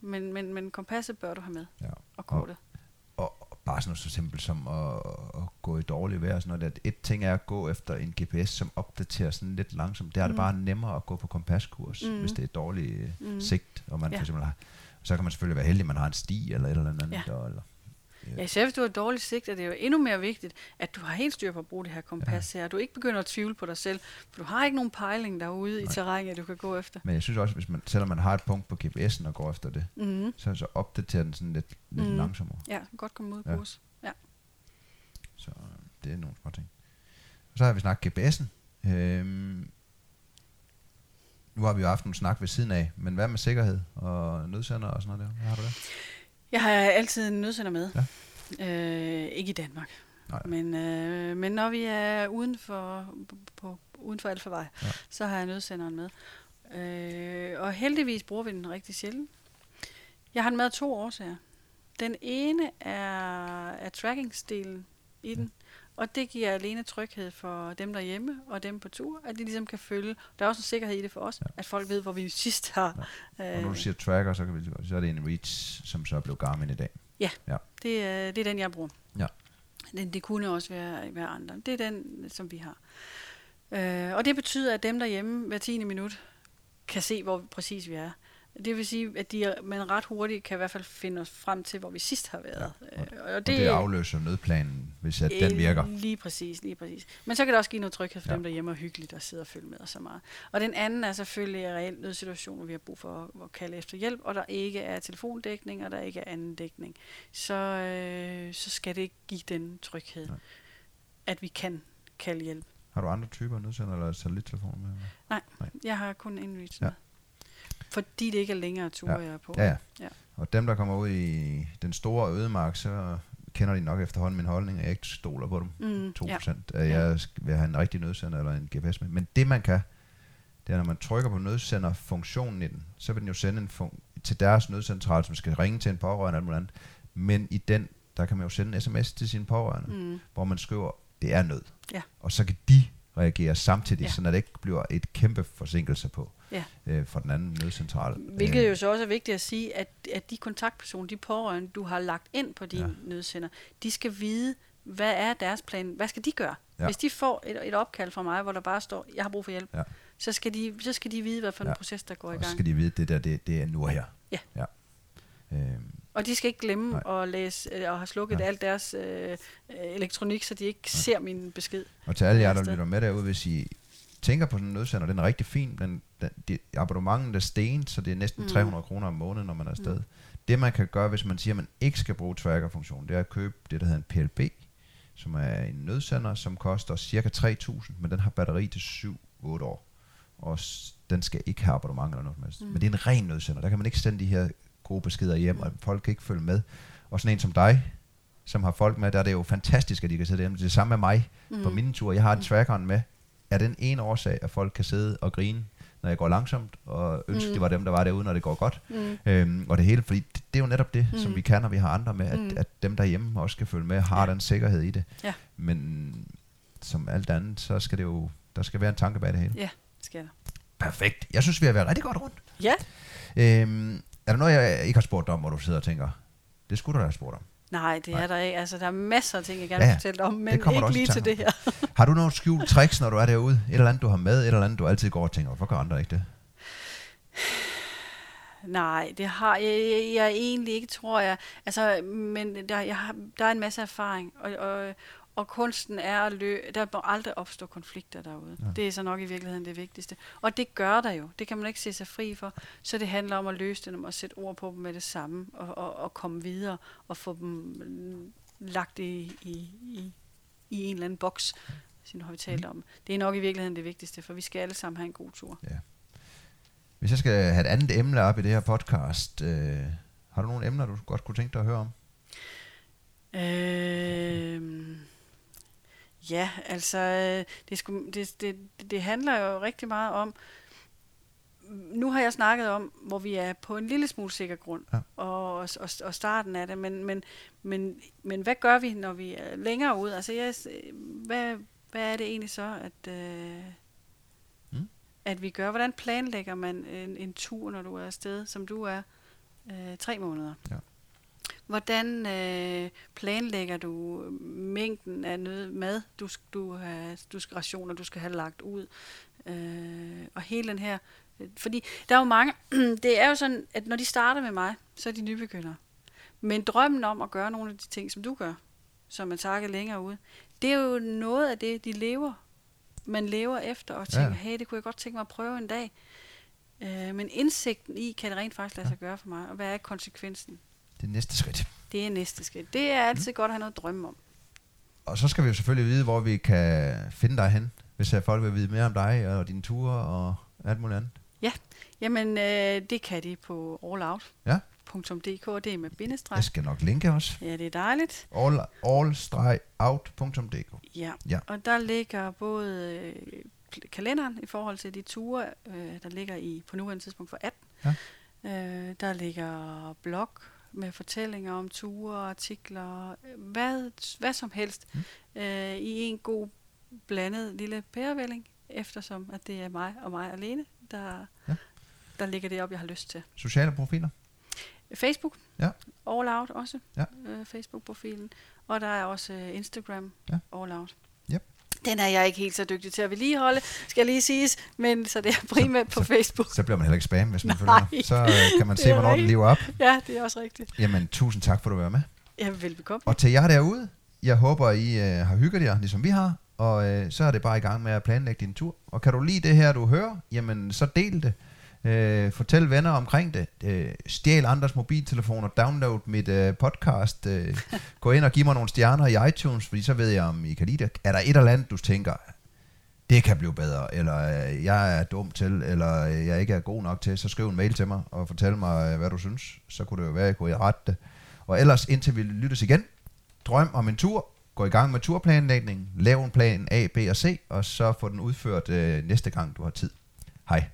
Men, men, men kompasset bør du have med, Ja. og kortet. Og, og bare sådan noget så simpelt som at, at gå i dårligt vejr. Sådan noget. At et ting er at gå efter en GPS, som opdaterer sådan lidt langsomt. Der er det Mm. bare nemmere at gå på kompaskurs, Mm. hvis det er dårlig Mm. sigt, og man Ja. for eksempel har, så kan man selvfølgelig være heldig, at man har en sti eller et eller andet. Ja. Der, eller, Ja, især hvis du har dårligt sigt, er det jo endnu mere vigtigt, at du har helt styr på at bruge det her kompas her. Du ikke begynder at tvivle på dig selv, for du har ikke nogen pejling derude i Nej. terrænet, du kan gå efter. Men jeg synes også, hvis man, selvom man har et punkt på GPS'en og går efter det, Mm-hmm. så, så opdaterer den sådan lidt, lidt Mhm. langsommere. Ja, godt komme ud Ja. ja. kurs. Så øh, det er nogle små ting. Og så har vi snakket GPS'en. Øhm, nu har vi jo haft nogle snak ved siden af, men hvad med sikkerhed og nødsender og sådan noget der? Hvad har du der? Jeg har altid en nødsender med. Ja. Øh, ikke i Danmark. Nej. Men, øh, men når vi er uden for, på, uden for Alfavej, Ja. så har jeg nødsenderen med. Øh, og heldigvis bruger vi den rigtig sjældent. Jeg har den med af to årsager. Den ene er, er tracking-stilen i den, og det giver alene tryghed for dem derhjemme og dem på tur, at de ligesom kan følge. Der er også en sikkerhed i det for os, Ja. ja. at folk ved, hvor vi sidst har. Ja. Og når du siger tracker, så, kan vi, så er det en Reach, som så er blevet Garmin i dag. Det, er, det er den, jeg bruger. Ja. Den, det kunne også være, være andre. Det er den, som vi har. Øh, og det betyder, at dem derhjemme hver 10. minut kan se, hvor præcis vi er. Det vil sige, at de, man ret hurtigt kan i hvert fald finde os frem til, hvor vi sidst har været. Ja, Øh, og Og det afløser nødplanen, hvis at den Øh, virker. Lige præcis, lige præcis. Men så kan det også give noget tryghed for Ja. ja. dem derhjemme og hyggeligt at sidde og følge med og så meget. Og den anden er selvfølgelig en reel nødsituation, hvor vi har brug for at, at kalde efter hjælp, og der ikke er telefondækning, og der ikke er anden dækning. Så, øh, så skal det ikke give den tryghed, Nej. at vi kan kalde hjælp. Har du andre typer nødsender eller satellittelefoner med? Jeg har kun en reach Ja. med. Fordi det ikke er længere ture, jeg er på. Ja, ja. Ja. Og dem, der kommer ud i den store ødemark, så kender de nok efterhånden min holdning, at jeg ikke stoler på dem. Mm, 2 ja. procent, at jeg vil have en rigtig nødsender eller en GPS med. Men det man kan, det er, når man trykker på nødsenderfunktionen i den, så vil den jo sende en fun- til deres nødcentral, som skal ringe til en pårørende eller muligt andet. Men i den, der kan man jo sende en sms til sine pårørende, mm. Hvor man skriver, det er nød. Ja. Og så kan de reagere samtidig, ja. Ja. så det ikke bliver et kæmpe forsinkelse på Ja. øh, for den anden nødcentral. Hvilket Øh, jo så også er vigtigt at sige, at, at de kontaktpersoner, de pårørende, du har lagt ind på din Ja. nødsender, de skal vide, hvad er deres plan? Hvad skal de gøre? Ja. Hvis de får et, et opkald fra mig, hvor der bare står, jeg har brug for hjælp, Ja. så, skal de, så skal de vide, hvad for en Ja. proces, der går i og så gang. skal de vide, det der, det, det er nu og her. Ja. ja. Øhm, Og de skal ikke glemme Nej. at læse øh, og have slukket Nej. alt deres øh, øh, elektronik, så de ikke ser min besked. Og til alle jer, der lytter med derude, hvis I tænker på sådan en nødsender, den er rigtig fin. Den, den, de, abonnementen er sten, så det er næsten mm. Mm. 300 kroner om måneden, når man er afsted. Mm. Det man kan gøre, hvis man siger, at man ikke skal bruge tracker-funktionen, det er at købe det, der hedder en PLB, som er en nødsender, som koster cirka 3.000, men den har batteri til 7-8 år. Og den skal ikke have abonnement eller noget som helst. Mm. Men det er en ren nødsender. Der kan man ikke sende de her gode beskeder hjem, og folk kan ikke følge med. Og sådan en som dig, som har folk med, der er det jo fantastisk, at de kan sidde hjemme. Det er det samme med mig mm. på mine ture. Jeg har en trackeren med. Er den ene årsag, at folk kan sidde og grine, når jeg går langsomt, og ønske, mm. Det var dem, der var derude, når det går godt. Mm. Øhm, og det hele, fordi det, det er jo netop det, mm. som vi kan, når vi har andre med, at, mm. At dem derhjemme også skal følge med, har ja. Den sikkerhed i det. Ja. Men som alt andet, så skal det jo Der skal være en tanke bag det hele. Ja, skal der. Perfekt. Jeg synes, vi har været rigtig godt rundt. Ja. Øhm, er der noget, jeg ikke har spurgt dig om, hvor du sidder og tænker, det skulle du da have spurgt om? Nej, det Nej. er der ikke. Altså, der er masser af ting, jeg gerne vil ja. fortælle om, men ikke lige til det her. Har du nogle skjult tricks, når du er derude? Et eller andet, du har med, et eller andet, du altid går og tænker, hvorfor gør andre ikke det? Nej, det har jeg, jeg, jeg egentlig ikke, tror jeg. Altså, men der, jeg har, der er en masse erfaring, og, og, og kunsten er at lø, der må aldrig opstå konflikter derude. Ja. Ja. Det er så nok i virkeligheden det vigtigste. Og det gør der jo. Det kan man ikke se sig fri for. Så det handler om at løse dem og sætte ord på dem med det samme, og, og, og komme videre og få dem mm, lagt i, i, i, i en eller anden boks, som har vi talt om. Det er nok i virkeligheden det vigtigste, for vi skal alle sammen have en god tur. Hvis jeg skal have et andet emne op i det her podcast, øh, har du nogle emner, du godt kunne tænke dig at høre om? Øhm, ja, altså, øh, det, sku, det, det, det handler jo rigtig meget om, nu har jeg snakket om, hvor vi er på en lille smule sikker grund, Ja. og, og, og starten af det, men, men, men, men hvad gør vi, når vi er længere ud? Altså, jeg, hvad, hvad er det egentlig så, at, øh, Mm. at vi gør? Hvordan planlægger man en, en tur, når du er afsted, som du er, øh, tre måneder? Ja. Hvordan øh, planlægger du mængden af noget mad, du, du, har, du skal rationer, du skal have lagt ud? Øh, og hele den her... øh, Fordi der er jo mange... det er jo sådan, at når de starter med mig, så er de nybegyndere. Men drømmen om at gøre nogle af de ting, som du gør, som man tager længere ud, det er jo noget af det, de lever. Man lever efter og tænker, ja. hey, det kunne jeg godt tænke mig at prøve en dag. Øh, men indsigten i, kan det rent faktisk lade sig gøre for mig, og hvad er konsekvensen? Det næste skridt. Det er næste skridt. Det er altid godt at have noget at drømme om. Og så skal vi jo selvfølgelig vide, hvor vi kan finde dig hen, hvis folk vil vide mere om dig og dine ture og alt muligt andet. Jamen, øh, det kan de på Ja. allout.dk, og det er med bindestreg. Jeg skal nok linke også. Ja, det er dejligt. All, all-out.dk Ja. Ja. Og der ligger både øh, kalenderen i forhold til de ture, øh, der ligger i på nuværende tidspunkt for 18. Ja. Øh, der ligger blog med fortællinger om ture, artikler, øh, hvad, hvad som helst Mm. øh, i en god blandet lille pærevælling, eftersom at det er mig og mig alene, der, Ja. der ligger det op, jeg har lyst til. Sociale profiler. Facebook, Ja. All Out også, Ja. øh, Facebook-profilen. Og der er også øh, Instagram, Ja. All Out. Den er jeg ikke helt så dygtig til at vedligeholde, skal lige siges, men så det er primært på Facebook. Så bliver man heller ikke spam, hvis man Nej, følger. Så øh, kan man se, hvornår den rigtigt. lever op. Ja, det er også rigtigt. Jamen, tusind tak for, at du var med. Ja, velbekomme. Og til jer derude, jeg håber, I øh, har hygget jer, ligesom vi har. Og øh, så er det bare i gang med at planlægge din tur. Og kan du lide det her, du hører, jamen så del det. Øh, fortæl venner omkring det. Øh, stjæl andres mobiltelefoner. Download mit øh, podcast. Øh, gå ind og giv mig nogle stjerner i iTunes, fordi så ved jeg, om I kan lide det. Er der et eller andet, du tænker, det kan blive bedre, eller øh, jeg er dum til, eller øh, jeg ikke er god nok til, så skriv en mail til mig og fortæl mig, øh, hvad du synes. Så kunne det jo være, at jeg kunne rette det. Og ellers, indtil vi lyttes igen, drøm om en tur, gå i gang med turplanlægning, lav en plan A, B og C, og så få den udført øh, næste gang, du har tid. Hej.